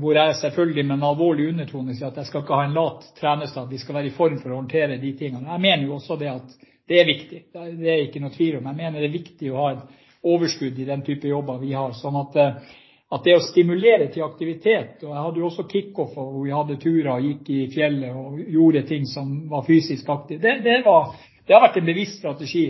hvor jeg selvfølgelig med en alvorlig undertone sier at jeg skal ikke ha en lat trenerstab, Vi skal være i form for å håndtere de tingene. Jeg mener jo også det at det er viktig. Det er ikke noe tvil om. Jeg mener det er viktig å ha et overskudd i den type jobber vi har. sånn at at det å stimulere til aktivitet og Jeg hadde jo også kickoff hvor vi hadde turer gikk i fjellet og gjorde ting som var fysisk aktive Det, det, det, har vært en bevisst strategi.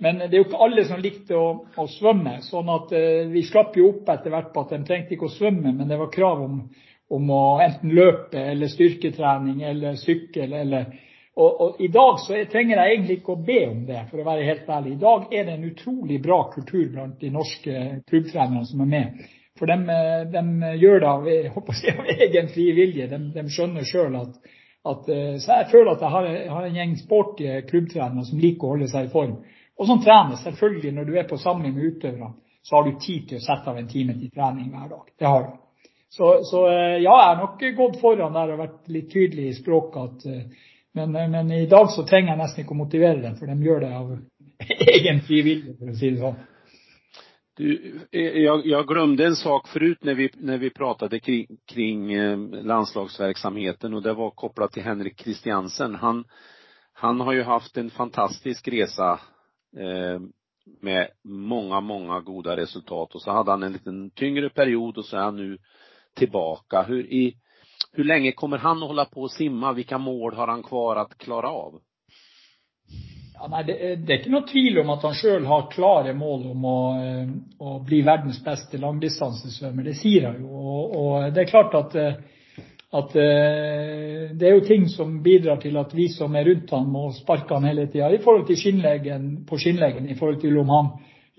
Men det er jo ikke alle som likte å, å svømme. sånn at uh, Vi slapp jo opp etter hvert på at de trengte ikke å svømme, men det var krav om, å enten løpe eller styrketrening eller sykkel eller og, I dag så trenger jeg egentlig ikke å be om det, for å være helt ærlig. I dag er det en utrolig bra kultur blant de norske klubbtrenerne som er med. For de, de gjør det av, si, av egen fri vilje. De, skjønner sjøl at, eh, Så jeg føler at jeg jeg har en gjeng sporty klubbtrenere som liker å holde seg i form. Og som trener. Selvfølgelig, når du er på samling med utøverne, har du tid til å sette av en time til trening hver dag. Det har du. Så, eh, ja, jeg har nok gått foran der og vært litt tydelig i språket. At, eh, men, i dag så trenger jeg nesten ikke å motivere dem, for de gjør det av egen fri vilje, for å si det sånn.
Eh, jag, glömde en sak förut när vi, pratade kring, eh, landslagsverksamheten och det var kopplat till Henrik Christiansen. Han, har ju haft en fantastisk resa eh, med många, många goda resultat och så hade han en liten tyngre period och så är han nu tillbaka. Hur i, hur länge kommer han att hålla på och simma? Vilka mål har han kvar att klara av?
Ja, nei, det, det er ikke noe tvil om at han sjøl har klare mål om å, eh, å bli verdens beste langdistansesvømmer. Det sier han jo. Og, og det er klart at, eh, at eh, det er jo ting som bidrar til at vi som er rundt han må sparke han hele skinnleggen, på skinnleggen, i forhold til om han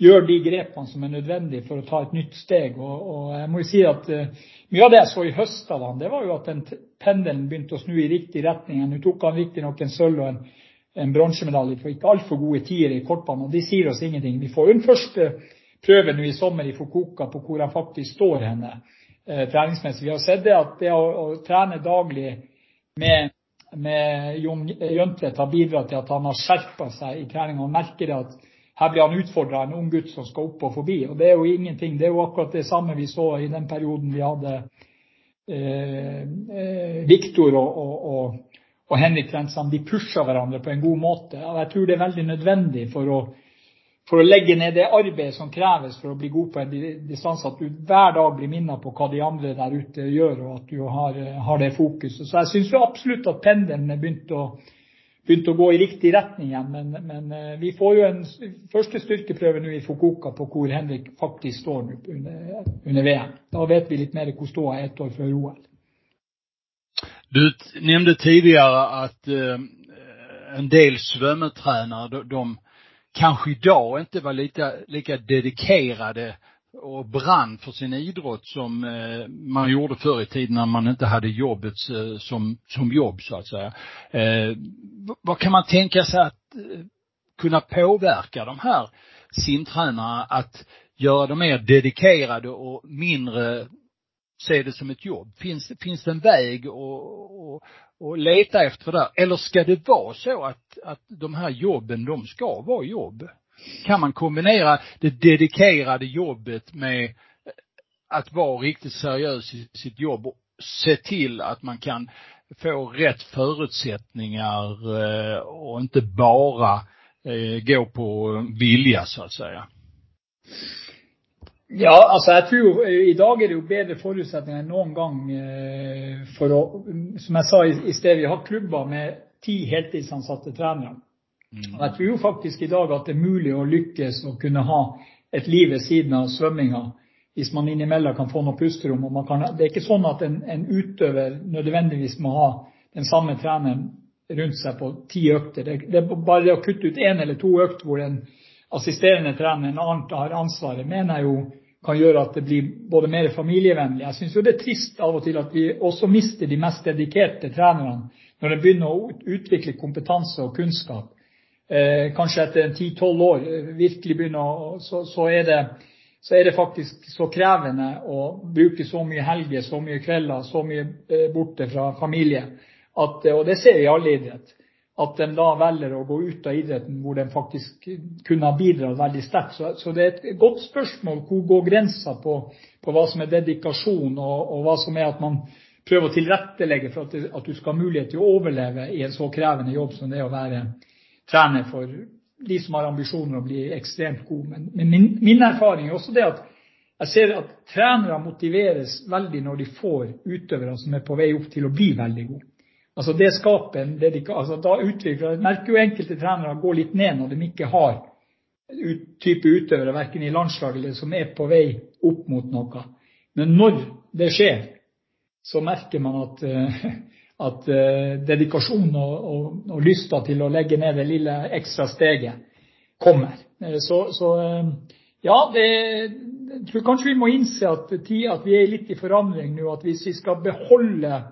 gjør de grepene som er nødvendige for å ta et nytt steg. Og, jeg må jo si at eh, mye av det jeg så i høst av det var jo at pendelen begynte å snu i riktig retning. Nå tok han riktignok en sølv og en, en bronsemedalje for ikke altfor gode tiere i kortbane, og de sier oss ingenting. Vi får den første prøve nå i sommer i Fukuoka på hvor han faktisk står henne treningsmessig. Vi har sett det at det å, trene daglig med, Jon Jøntvedt har bidratt til at han har skjerpa seg i trening. Han merker det at her blir han utfordra av en ung gutt som skal opp og forbi. Og det er jo ingenting. Det er jo akkurat det samme vi så i den perioden vi hadde eh, eh, Viktor og, Henrik Trensand. De pusha hverandre på en god måte. Og jeg tror det er veldig nødvendig for å, for å legge ned det arbeidet som kreves for å bli god på en di- distanse, at du hver dag blir minnet på hva de andre der ute gjør, og at du har, har det fokuset. Så jeg syns jo absolutt at pendelen er begynt å gå i riktig retning igjen. Men, eh, vi får jo en første styrkeprøve nå i Fukuoka på hvor Henrik faktisk står nå under, VM. Da vet vi litt mer hvor ståa er ett år før OL.
Du nämnde tidigare att eh, en del svømmetrenere de kanske idag inte var lika, lika dedikerade och brann för sin idrott som eh, man gjorde förr i tiden när man inte hade jobbet eh, som, som jobb så att säga. Eh, vad kan man tänka sig att eh, kunna påverka de här simtränarna att göra dem mer dedikerade och mindre se det som ett jobb? Finns, finns det en väg och, och, och leta efter där? Eller ska det vara så att, att de här jobben, de ska vara jobb? Kan man kombinera det dedikerade jobbet med att vara riktigt seriös i sitt jobb och se till att man kan få rätt förutsättningar eh, och inte bara eh, gå på vilja så att säga.
Ja, altså jeg tror jo eh, i dag er det jo bedre forutsetninger enn noen gang eh, for å Som jeg sa i, sted, vi har klubber med ti heltidsansatte trenere. Og jeg tror jo faktisk i dag at det er mulig å lykkes og kunne ha et liv ved siden av svømminga hvis man innimellom kan få noe pusterom. Og man kan, det er ikke sånn at en, en utøver nødvendigvis må ha den samme treneren rundt seg på ti økter. Det, det er bare det å kutte ut én eller to økter hvor en assisterende trener en annen har ansvaret, mener jeg jo kan gjøre at det blir både mer familievennlig. Jeg syns jo det er trist av og til at vi også mister de mest dedikerte trenerne når de begynner å utvikle kompetanse og kunnskap eh, kanskje etter 10-12 år eh, så, er det, faktisk så krevende å bruke så mye helger, så mye kvelder, så mye eh, borte fra familie. Og det ser vi i all idrett. At de da velger å gå ut av idretten hvor de faktisk kunne ha bidratt veldig sterkt. Så, det er et godt spørsmål hvor går grensa på, hva som er dedikasjon, og, hva som er at man prøver å tilrettelegge for at, du skal ha mulighet til å overleve i en så krevende jobb som det er å være trener for de som har ambisjoner om å bli ekstremt gode. Men, min erfaring er også det at jeg ser at trenere motiveres veldig når de får utøvere som er på vei opp til å bli veldig gode. Altså det skaper en altså da utvikler, Jeg merker jo enkelte trenere gå litt ned når de ikke har type utøvere, verken i landslag eller som er på vei opp mot noe. Men når det skjer, så merker man at, eh, at eh, dedikasjon og, lysta til å legge ned det lille ekstra steget kommer. Eh, Så, ja, jeg tror kanskje vi må innse at vi er litt i forandring nå. At hvis vi skal beholde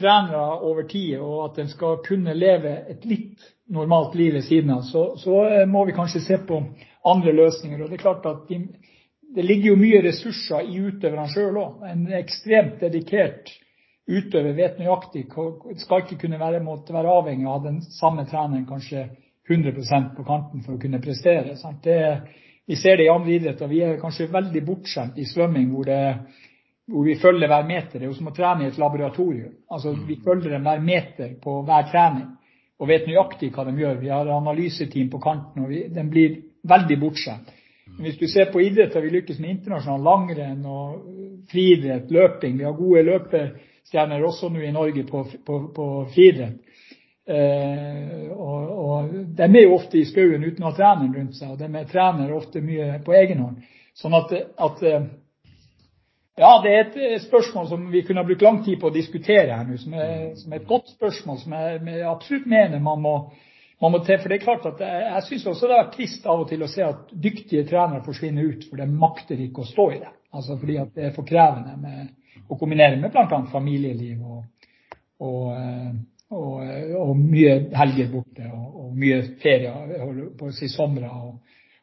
trenere over tid, og at de skal kunne leve et litt normalt liv ved siden av, så, eh, må vi kanskje se på andre løsninger. Og Det er klart at de, det ligger jo mye ressurser i utøverne sjøl òg. En ekstremt dedikert utøver vet nøyaktig skal ikke måtte være avhengig av den samme treneren kanskje 100% på kanten for å kunne prestere. Vi ser det i andre idretter. Vi er kanskje veldig bortskjemt i svømming hvor, det, hvor vi følger hver meter. Det er jo som å trene i et laboratorium. Altså, vi følger dem hver meter på hver trening og vet nøyaktig hva de gjør. Vi har analyseteam på kanten, og de blir veldig bortskjemt. Men hvis du ser på idretter vi lykkes med internasjonal langrenn og friidrett, løping Vi har gode løpestjerner også nå i Norge på, på, på friidrett. Eh, og, og de er jo ofte i skauen uten å ha treneren rundt seg, og de trener ofte mye på egen hånd. Sånn at, at eh, ja, det er et spørsmål som vi kunne ha brukt lang tid på å diskutere her nå, som er, som er et godt spørsmål, som jeg, absolutt mener man må, man må til. For det er klart at jeg, syns også det er trist av og til å se at dyktige trenere forsvinner ut, for de makter ikke å stå i det. Altså fordi at det er for krevende med, å kombinere med bl.a. familieliv og, og, eh, og, mye helger borte og mye ferier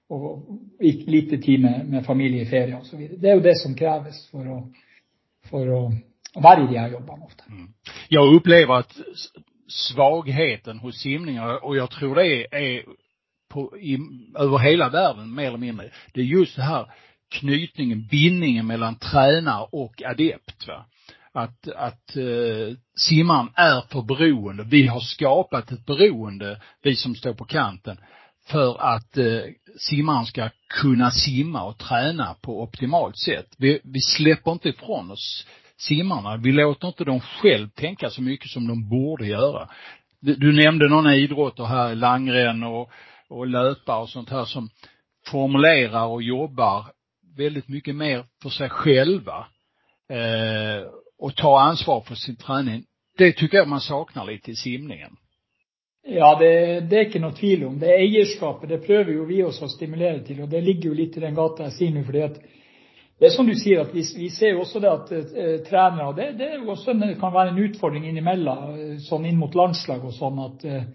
og, og lite tid med, familie i ferie osv. Det er jo det som kreves for å, for å være i de her jobbene ofte.
Mm. Jag upplever att svagheten hos simningar, och jag tror det är på, i, över hela världen mer eller mindre, det är just det här knytningen, bindningen mellan tränare och adept. Va? Att, att uh, simmaren är för beroende. Vi har skapat ett beroende, vi som står på kanten, för att eh, simmaren ska kunna simma och träna på optimalt sätt. Vi, vi släpper inte ifrån oss simmarna. Vi låter inte dem själv tänka så mycket som de borde göra. Du, du nämnde några idrotter här, langren och, och löpa och sånt här som formulerar och jobbar väldigt mycket mer för sig själva eh, och tar ansvar för sin träning. Det tycker jag man saknar lite i simningen.
Ja, det, er ikke noe tvil om. Det eierskapet det prøver jo vi også å stimulere til. og Det ligger jo litt i den gata jeg sier nå. det er som du sier, vi, ser jo også det at eh, trenere det, kan være en utfordring innimellom, eh, sånn inn mot landslag og sånn, at, eh,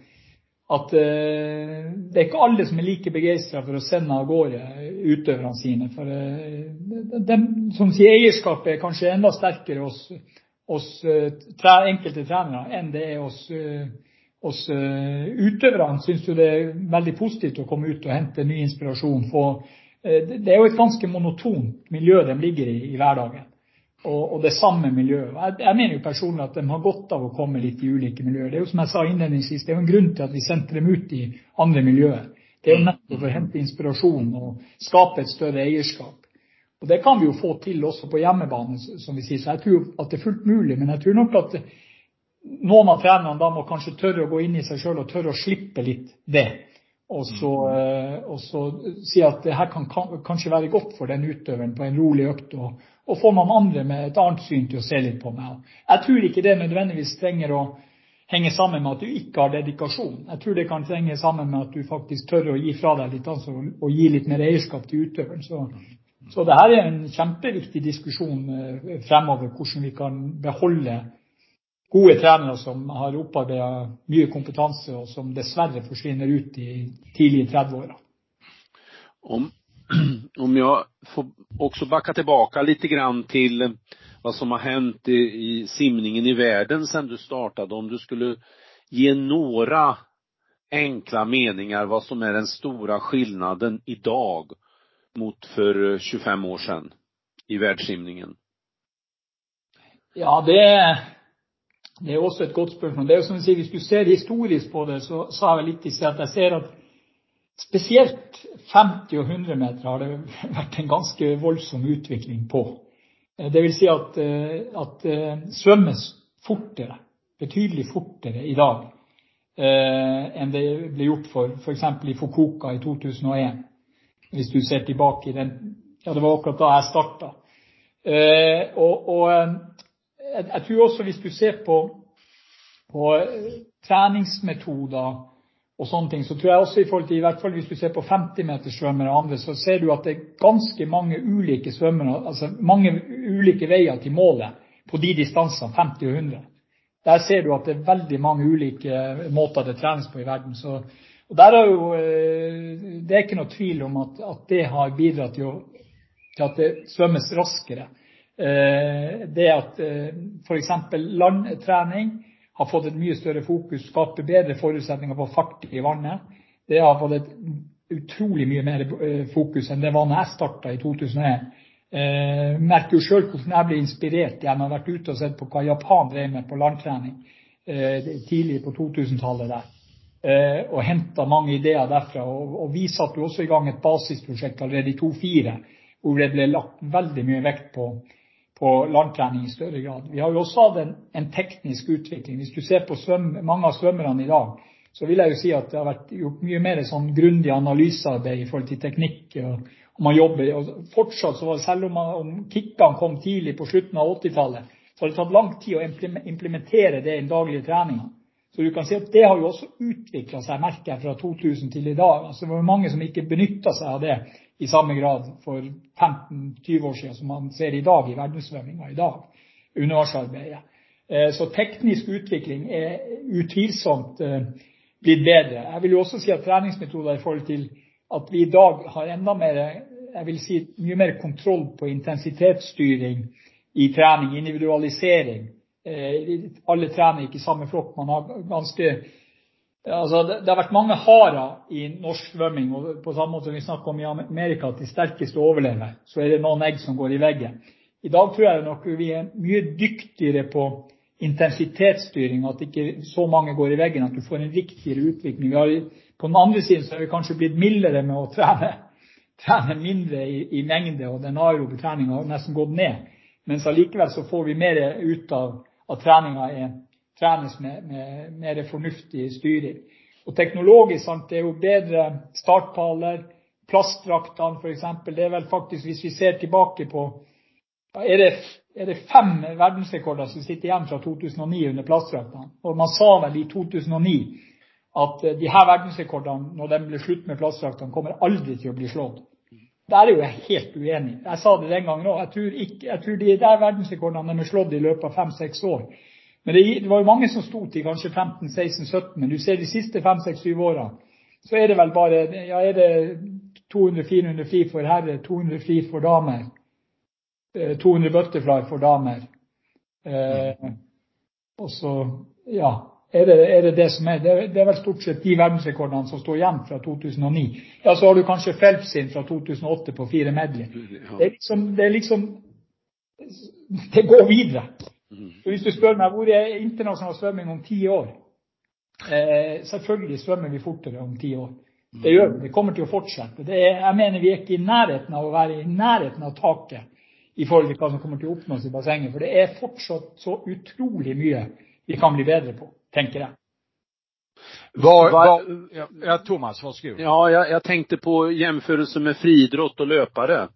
det er ikke alle som er like begeistra for å sende av gårde utøverne sine. For som sier, eierskapet er kanskje enda sterkere hos, enkelte trenere enn det er hos hos uh, utøverne syns jo det er veldig positivt å komme ut og hente ny inspirasjon. For uh, det er jo et ganske monotont miljø de ligger i i hverdagen. Og, det samme miljøet. Jeg, mener jo personlig at de har godt av å komme litt i ulike miljøer. Det er jo som jeg sa innledningsvis, en grunn til at vi sendte dem ut i andre miljøer. Det er jo nettopp for å hente inspirasjon og skape et større eierskap. Og Det kan vi jo få til også på hjemmebane, som vi sier. Så jeg tror at det er fullt mulig. Men jeg tror nok at noen av trenerne da må kanskje tørre å gå inn i seg sjøl og tørre å slippe litt det. Og så, mm. si at det her kan, kanskje være godt for den utøveren på en rolig økt, og, få noen andre med et annet syn til å se litt på meg. Jeg tror ikke det nødvendigvis trenger å henge sammen med at du ikke har dedikasjon. Jeg tror det kan henge sammen med at du faktisk tør å gi fra deg litt ansvar og gi litt mer eierskap til utøveren. Så, så det her er en kjempeviktig diskusjon eh, fremover, hvordan vi kan beholde gode trenere som har opparbeida mye kompetanse, og som dessverre forsvinner ut i tidlige 30-åra.
Om, om jag får också backa tillbaka litt grann till vad som har hänt i, i simningen i världen sedan du startade. Om du skulle ge några enkla meningar vad som är den stora skillnaden idag mot för 25 år sedan i världssimningen?
Ja, det det er også et godt spørsmål. Det er jo som du sier, Hvis du ser historisk på det, så sa jeg litt i sted at jeg ser at spesielt 50 og 100 meter har det vært en ganske voldsom utvikling på. Eh, det vil si at, det eh, svømmes fortere, betydelig fortere i dag enn det ble gjort for f.eks. i Fukuoka i 2001. Hvis du ser tilbake i den Ja, det var akkurat da jeg jeg, tror også hvis du ser på, eh, treningsmetoder og sånne ting, så tror jeg også i forhold til, i hvert fall hvis du ser på 50-meterssvømmere og andre, så ser du at det er ganske mange ulike altså veier til målet på de distansene, 50 og 100. Der ser du at det er veldig mange ulike måter det trenes på i verden. Så, eh, Det er ikke noe tvil om at, det har bidratt til at det svømmes raskere. Eh, det at eh, f.eks. landtrening har fått et mye større fokus, skaper bedre forutsetninger for fart i vannet. Det har fått utrolig mye mer eh, fokus enn det da jeg starta i 2001. Jeg merker jo sjøl hvordan jeg ble inspirert. Jeg har vært ute og sett på hva Japan drev med på landtrening tidlig på 2000-tallet der. Og henta mange ideer derfra. Og vi satte også i gang et basisprosjekt allerede i 2004 hvor det ble lagt veldig mye vekt på på landtrening i større grad. Vi har jo også hatt en, teknisk utvikling. Hvis du ser på mange av svømmerne i dag, så vil jeg jo si at det har vært gjort mye mer sånn grundig analysearbeid i forhold til teknikk. og, man jobber, og fortsatt Selv om, kickene kom tidlig på slutten av 80-tallet, så har det tatt lang tid å implementere det i den daglige treninga. Så du kan si at det har jo også utvikla seg, merker jeg, fra 2000 til i dag. Altså, det var mange som ikke benytta seg av det i samme grad for 15-20 år siden som man ser i dag i verdenssvømminga i dag. Undervannsarbeidet. Eh, så teknisk utvikling er utvilsomt eh, blitt bedre. Jeg vil jo også si at treningsmetoder i forhold til at vi i dag har enda mer jeg vil si mye mer kontroll på intensitetsstyring i trening, individualisering. Eh, alle trener ikke i samme flokk. Man har ganske det, har vært mange harer i norsk svømming. og På samme måte som vi snakker om i Amerika at de sterkeste overlever, er det noen egg som går i veggen. I dag tror jeg nok vi er mye dyktigere på intensitetsstyring, at ikke så mange går i veggen, at du får en riktigere utvikling. Har, på den andre siden er vi kanskje blitt mildere med å trene, mindre i, mengde, og den aerobe treninga har nesten gått ned. Mens allikevel får vi mer ut av at treninga er trenes med, mer fornuftig styring. Og teknologisk det er jo bedre startpaller, plastdraktene f.eks. Det er vel faktisk, hvis vi ser tilbake på er det, fem verdensrekorder som sitter igjen fra 2009 under plastdraktene. Og man sa vel i 2009 at de her verdensrekordene, når de blir slutt med plastdraktene, kommer aldri til å bli slått. Der er jeg helt uenig. Jeg sa det den gangen òg. Jeg, tror de verdensrekordene er slått i løpet av fem-seks år. Men det, var jo mange som sto til kanskje 15-16-17. Men du ser de siste 5-6-7 årene, så er det vel bare ja, er det 200-400 fri for herrer, 200 fri for damer. 200 eh, butterfly for damer. Eh, og så, ja er det, er det, det som er. Vel stort sett de verdensrekordene som står igjen fra 2009. Ja, så har du kanskje Phelps sin fra 2008 på fire medley. Det liksom Det, liksom, det går videre. Så hvis du spør meg hvor er internasjonal svømming om ti år eh, Selvfølgelig svømmer vi fortere om ti år. Det gjør vi. Det kommer til å fortsette. Er, jeg mener vi er ikke i nærheten av å være i nærheten av taket i forhold til hva som kommer til å oppnås i bassenget. For det er fortsatt så utrolig mye vi kan bli bedre på, tenker jeg.
Var, hva ja, Thomas, varsågod.
Ja, jag, jag tänkte på jämförelse med friidrott och löpare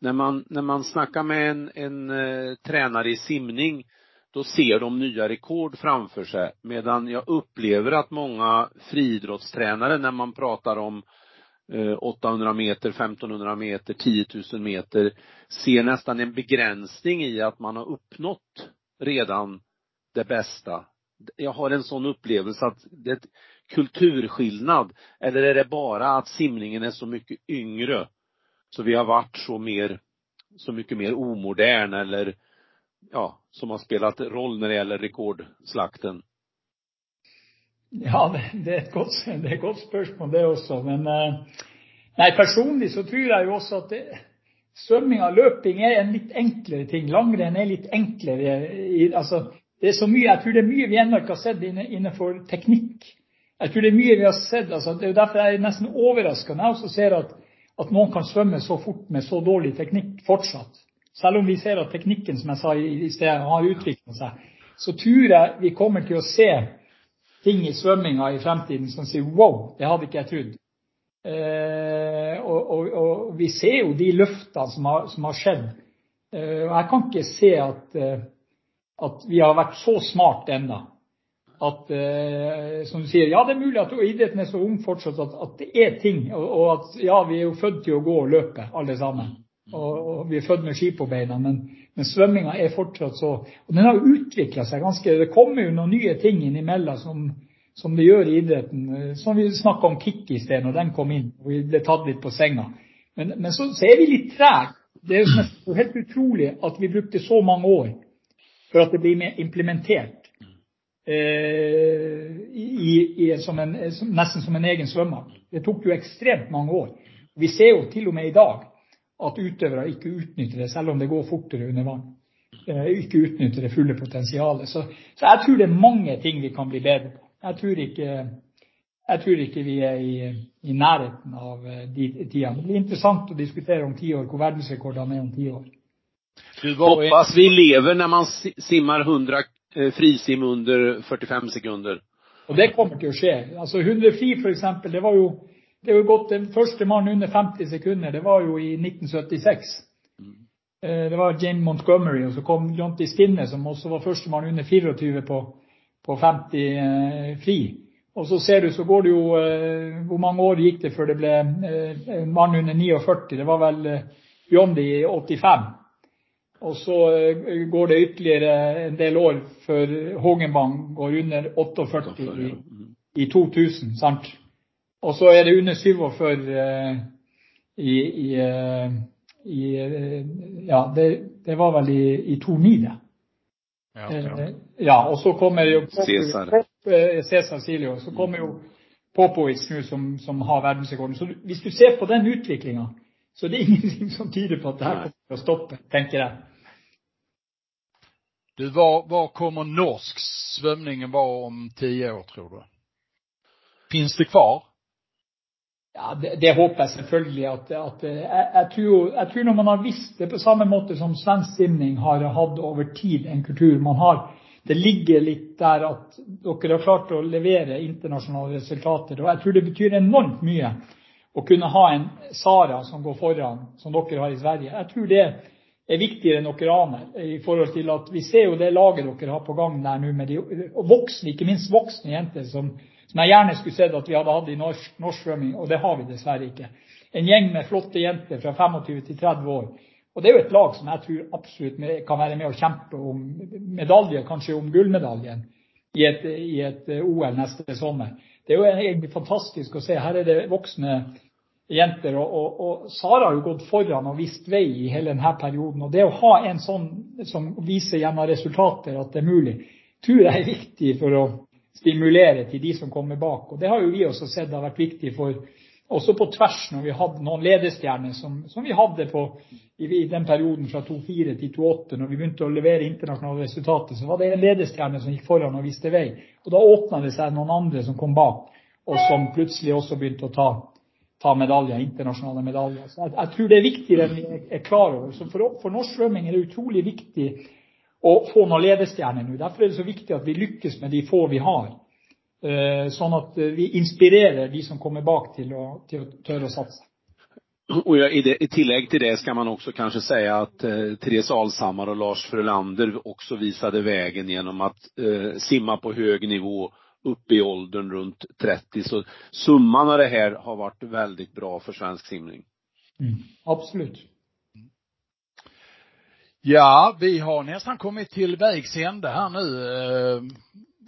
när man, när man snackar med en, en eh, tränare i simning, då ser de nya rekord framför sig. Medan jag upplever att många friidrottstränare, när man pratar om eh, 800 meter, 1500 meter, 10 000 meter, ser nästan en begränsning i att man har uppnått redan det bästa. Jag har en sån upplevelse att det är kulturskillnad. Eller är det bara att simningen är så mycket yngre? Så vi har varit så mer, så mycket mer omodern eller ja, som har spelat roll när det gäller rekordslakten?
Ja, det, er et godt, det er et godt spørsmål, det også. Men uh, nei, personlig så tror jeg jo også at det, svømming og løping er en litt enklere ting. Langrenn er litt enklere. I, altså, det er så mye, Jeg tror det er mye vi ennå ikke har sett innenfor teknikk. Jeg tror det er mye vi har sett. altså Det er jo derfor jeg er nesten overraska når jeg også ser at at noen kan svømme så fort med så dårlig teknikk fortsatt. Selv om vi ser at teknikken, som jeg sa i sted, har utviklet seg, så tror jeg vi kommer til å se ting i svømminga i fremtiden som sier wow, det hadde ikke jeg trodd. Eh, og, vi ser jo de løftene som har, skjedd. Eh, jeg kan ikke se eh, at vi har vært så smart ennå eh, som du sier, ja, det er mulig at idretten er så ung fortsatt at, det er ting. Og, at ja, vi er jo født til å gå og løpe, alle sammen. Og, vi er født med ski på beina. Men, svømminga er fortsatt så Og den har jo utvikla seg ganske Det kommer jo noen nye ting innimellom som, det gjør i idretten. Som vi snakka om kick i sted, når den kom inn og vi ble tatt litt på senga. Men, så, er vi litt trege. Det er jo helt utrolig at vi brukte så mange år for at det blir implementert Eh, i, i, som en, nesten som en egen svømmehall. Det tok jo ekstremt mange år. Vi ser jo til og med i dag at utøvere ikke utnytter det, selv om det går fortere under vann. Eh, ikke utnytter det fulle potensialet. Så, jeg tror det er mange ting vi kan bli bedre på. Jeg tror ikke, vi er i, i nærheten av eh, de tidene. Det blir interessant å diskutere om ti år hvor verdensrekordene er om ti år.
Hoppas vi lever när man simmer simmar 100 eh, frisim under 45 sekunder.
Og det kommer til å skje. Altså 100 fri eksempel, det var jo det jo gått Den første mann under 50 sekunder, det var jo i 1976. Eh, Det var Jane Montgomery, og så kom Jonty Skinner, som også var førstemann under 24 på, på 50 eh, fri. Og så ser du, så går det jo eh, Hvor mange år gikk det før det ble eh, en mann under 49? Det var vel eh, Bjondi i 85. Og så eh, går det ytterligere en del år før Hågenbang går under 48 i, i 2000, sant? Og så er det under 47 eh, i, i, eh, i eh, Ja, det, det var vel i, i 2009, det.
ja, ja.
Eh, Ja, og så kommer jo
Cæsar.
Pop- Cæsar Silio. Så kommer jo Popovic nå som, som har verdensrekorden. Så hvis du ser på den utviklinga, så er det ingenting som tyder på at det her kommer til å stoppe, tenker jeg.
Du, var, var kommer norsk svømningen vara om tio år tror du? Finns det kvar?
Ja, det, det håper jeg selvfølgelig at, at jeg, jeg, tror, jeg tror når man har visst det på samme måte som svensk simning har hatt over tid en kultur man har, Det ligger litt der at dere har klart å levere internasjonale resultater. og Jeg tror det betyr enormt mye å kunne ha en Sara som går foran, som dere har i Sverige. Jeg tror det er viktigere enn dere aner. i forhold til at Vi ser jo det laget dere har på gang der nå, med de voksne, ikke minst voksne jenter, som, jeg gjerne skulle sett at vi hadde hatt i norsk, svømming, og det har vi dessverre ikke. En gjeng med flotte jenter fra 25 til 30 år. Og Det er jo et lag som jeg tror absolutt kan være med å kjempe om medalje, kanskje om gullmedaljen, i et eh, OL neste sommer. Det er jo egentlig fantastisk å se. Her er det voksne jenter. Sara har jo gått foran og vist vei i hele denne perioden. Og det å ha en sånn som viser gjennom resultater at det er mulig, tror jeg er viktig for å stimulere til de som kommer bak. Og det har jo vi også sett har vært viktig for også på tvers når vi hadde noen ledestjerner som, vi hadde på, i, den perioden fra 2004 til 2008, når vi begynte å levere internasjonale resultater, så var det en ledestjerne som gikk foran og viste vei. Og da åpna det seg noen andre som kom bak, og som plutselig også begynte å ta, ta medaljer, internasjonale medaljer. Så jeg, tror det er viktigere enn vi er, klar over. Så for, norsk svømming er det utrolig viktig å få noen ledestjerner nå. Derfor er det så viktig at vi lykkes med de få vi har. Eh, Sånn at eh, vi inspirerer de som kommer bak til å, til tørre å satse.
I, det, i tillägg till det ska man också kanske säga att eh, Therese Alshammar och Lars Frölander också visade vägen genom att simma på hög nivå upp i åldern runt 30. Så summan av det här har varit väldigt bra för svensk simning.
Mm. Absolut.
Ja, vi har nästan kommit till vägs ände här nu eh,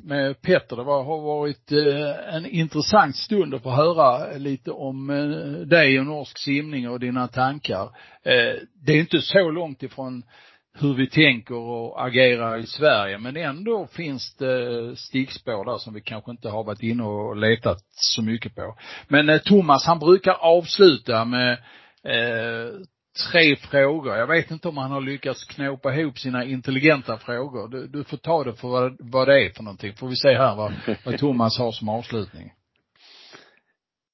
med Petter. Det var, har varit eh, en intressant stund att få höra lite om eh, dig och norsk simning och dina tankar. Eh, Det är inte så långt ifrån hur vi tänker och agerar i Sverige, men ändå finns det stickspår där som vi kanske inte har varit inne och letat så mycket på. Men eh, Thomas, han brukar avsluta med eh, tre frågor. Jag vet inte om han har lyckats knåpa ihop sina intelligenta frågor. Du, du får ta det för vad, vad det är för någonting. Får vi se här vad, vad Thomas har som avslutning.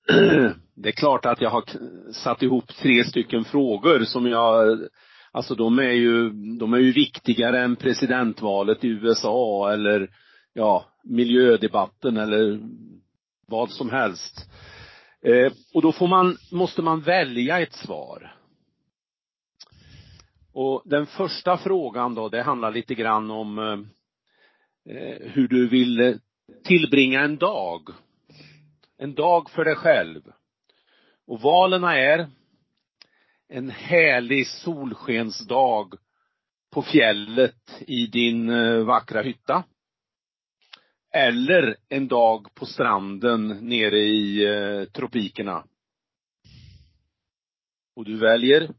Det är klart att jag har satt ihop tre stycken frågor som jag, alltså de är ju, de är ju viktigare än presidentvalet i USA eller ja, miljödebatten eller vad som helst. Eh, och då får man, måste man välja ett svar. Och den första frågan då, det handlar lite grann om eh, eh, hur du vill eh, tillbringa en dag. En dag för dig själv. Och valen är en härlig solskensdag på fjället i din eh, vackra hytta. Eller en dag på stranden nere i eh, tropikerna. Och du väljer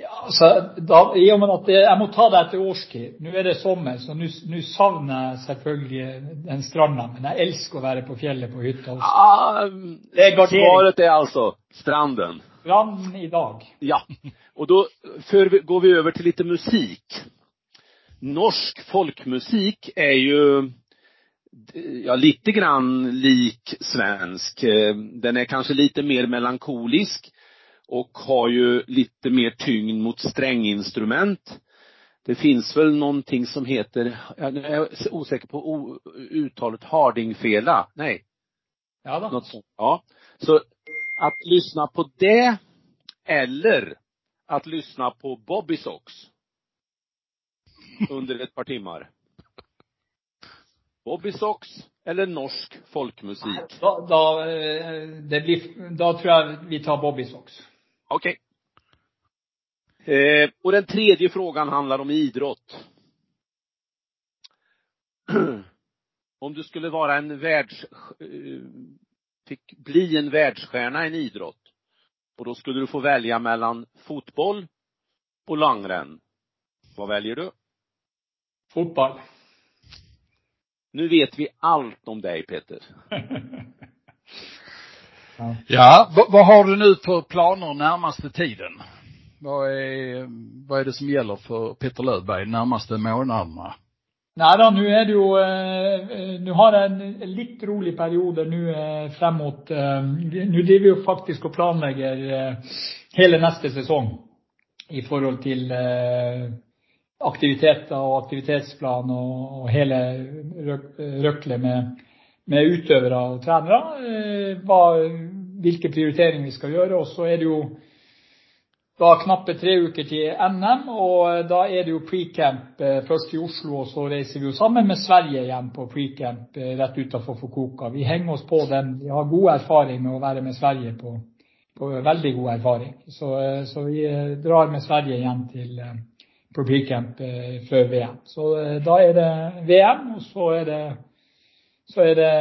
Ja, så da, I og med at jeg må ta det etter årstid. Nå er det sommer, så nå savner jeg selvfølgelig den stranda. Men jeg elsker å være på fjellet på hytta. også.
Svaret er altså stranden.
Stranden i dag.
Ja, och då för, går vi över till lite musik. Norsk folkmusik är ju ja, lite grann lik svensk. Den är kanske lite mer melankolisk och har ju lite mer tyngd mot stränginstrument. Det finns väl någonting som heter, jag är osäker på uttalet, Hardingfela. Nej,
Ja da.
något sånt. Ja. Så att lyssna på det eller att lyssna på Bobby Socks under ett par timmar. Bobby Socks eller norsk folkmusik.
Da, da, det blir, da tror jeg vi tar Bobby Socks.
Okej. Eh, och den tredje frågan handlar om idrott. om du skulle vara en världs, eh, fick bli en världsstjärna i en idrott och då skulle du få välja mellan fotboll och langrenn. Vad väljer du?
Fotball.
Nu vet vi allt om dig Peter.
ja.
Ja, vad, vad har du nu för planer närmaste tiden? Vad är, vad är det som gäller för Peter Löfberg närmaste månaderna?
Nei da, nå er det jo eh, Nå har jeg en litt rolig periode nå eh, frem mot eh, Nå driver vi jo faktisk og planlegger hele neste sesong i forhold til aktiviteter og aktivitetsplan og, hele røk- røklet med, med utøvere og trenere. Eh, hva, hvilke prioriteringer vi skal gjøre. Og så er det jo da knappe tre uker til NM, og da er det jo pre-camp eh, først i Oslo, og så reiser vi jo sammen med Sverige igjen på pre-camp eh, rett utenfor Fukuoka. Vi henger oss på den. Vi har god erfaring med å være med Sverige på, veldig god erfaring. Så, eh, vi eh, drar med Sverige igjen eh, på pre-camp eh, før VM. Så eh, da er det VM, og så er det,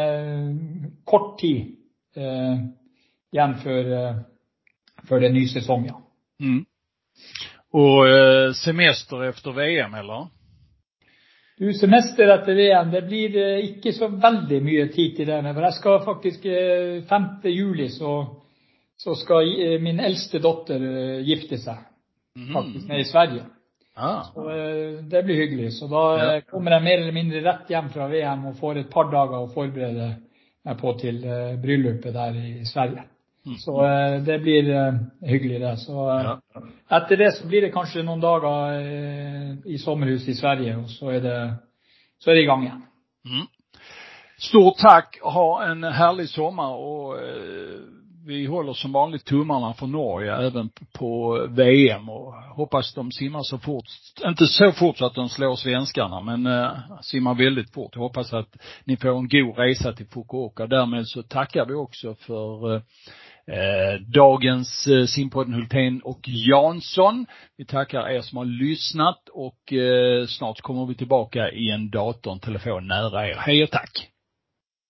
kort tid eh, igjen før, eh, før det er ny sesong, ja.
Mm. Och eh, semester efter VM eller?
Du, semester etter VM, det blir eh, ikke så veldig mye tid til det. For jeg skal faktisk eh, 5. juli så, så skal min eldste datter gifte seg. Faktisk nede i Sverige.
Ah.
Så det blir hyggelig. Så da
Ja.
kommer jeg mer eller mindre rett hjem fra VM og får et par dager å forberede meg på til bryllupet der i Sverige. Så eh, det blir eh, hyggelig det. Så eh, etter det så blir det kanskje noen dager i sommerhus i Sverige, og så er det, så er det i gang igjen.
Mm. Stort tack, ha en härlig sommar och vi håller som vanligt tummarna för Norge även på VM och hoppas de simmar så fort, inte så fort så att de slår svenskarna men eh, simmar väldigt fort. Jag hoppas att ni får en god resa till Fukuoka. Därmed så tackar vi också för eh, eh, dagens eh, simpodden Hultén och Jansson. Vi tackar er som har lyssnat och eh, snart kommer vi tillbaka i en dator, en telefon nära er. Hej och tack!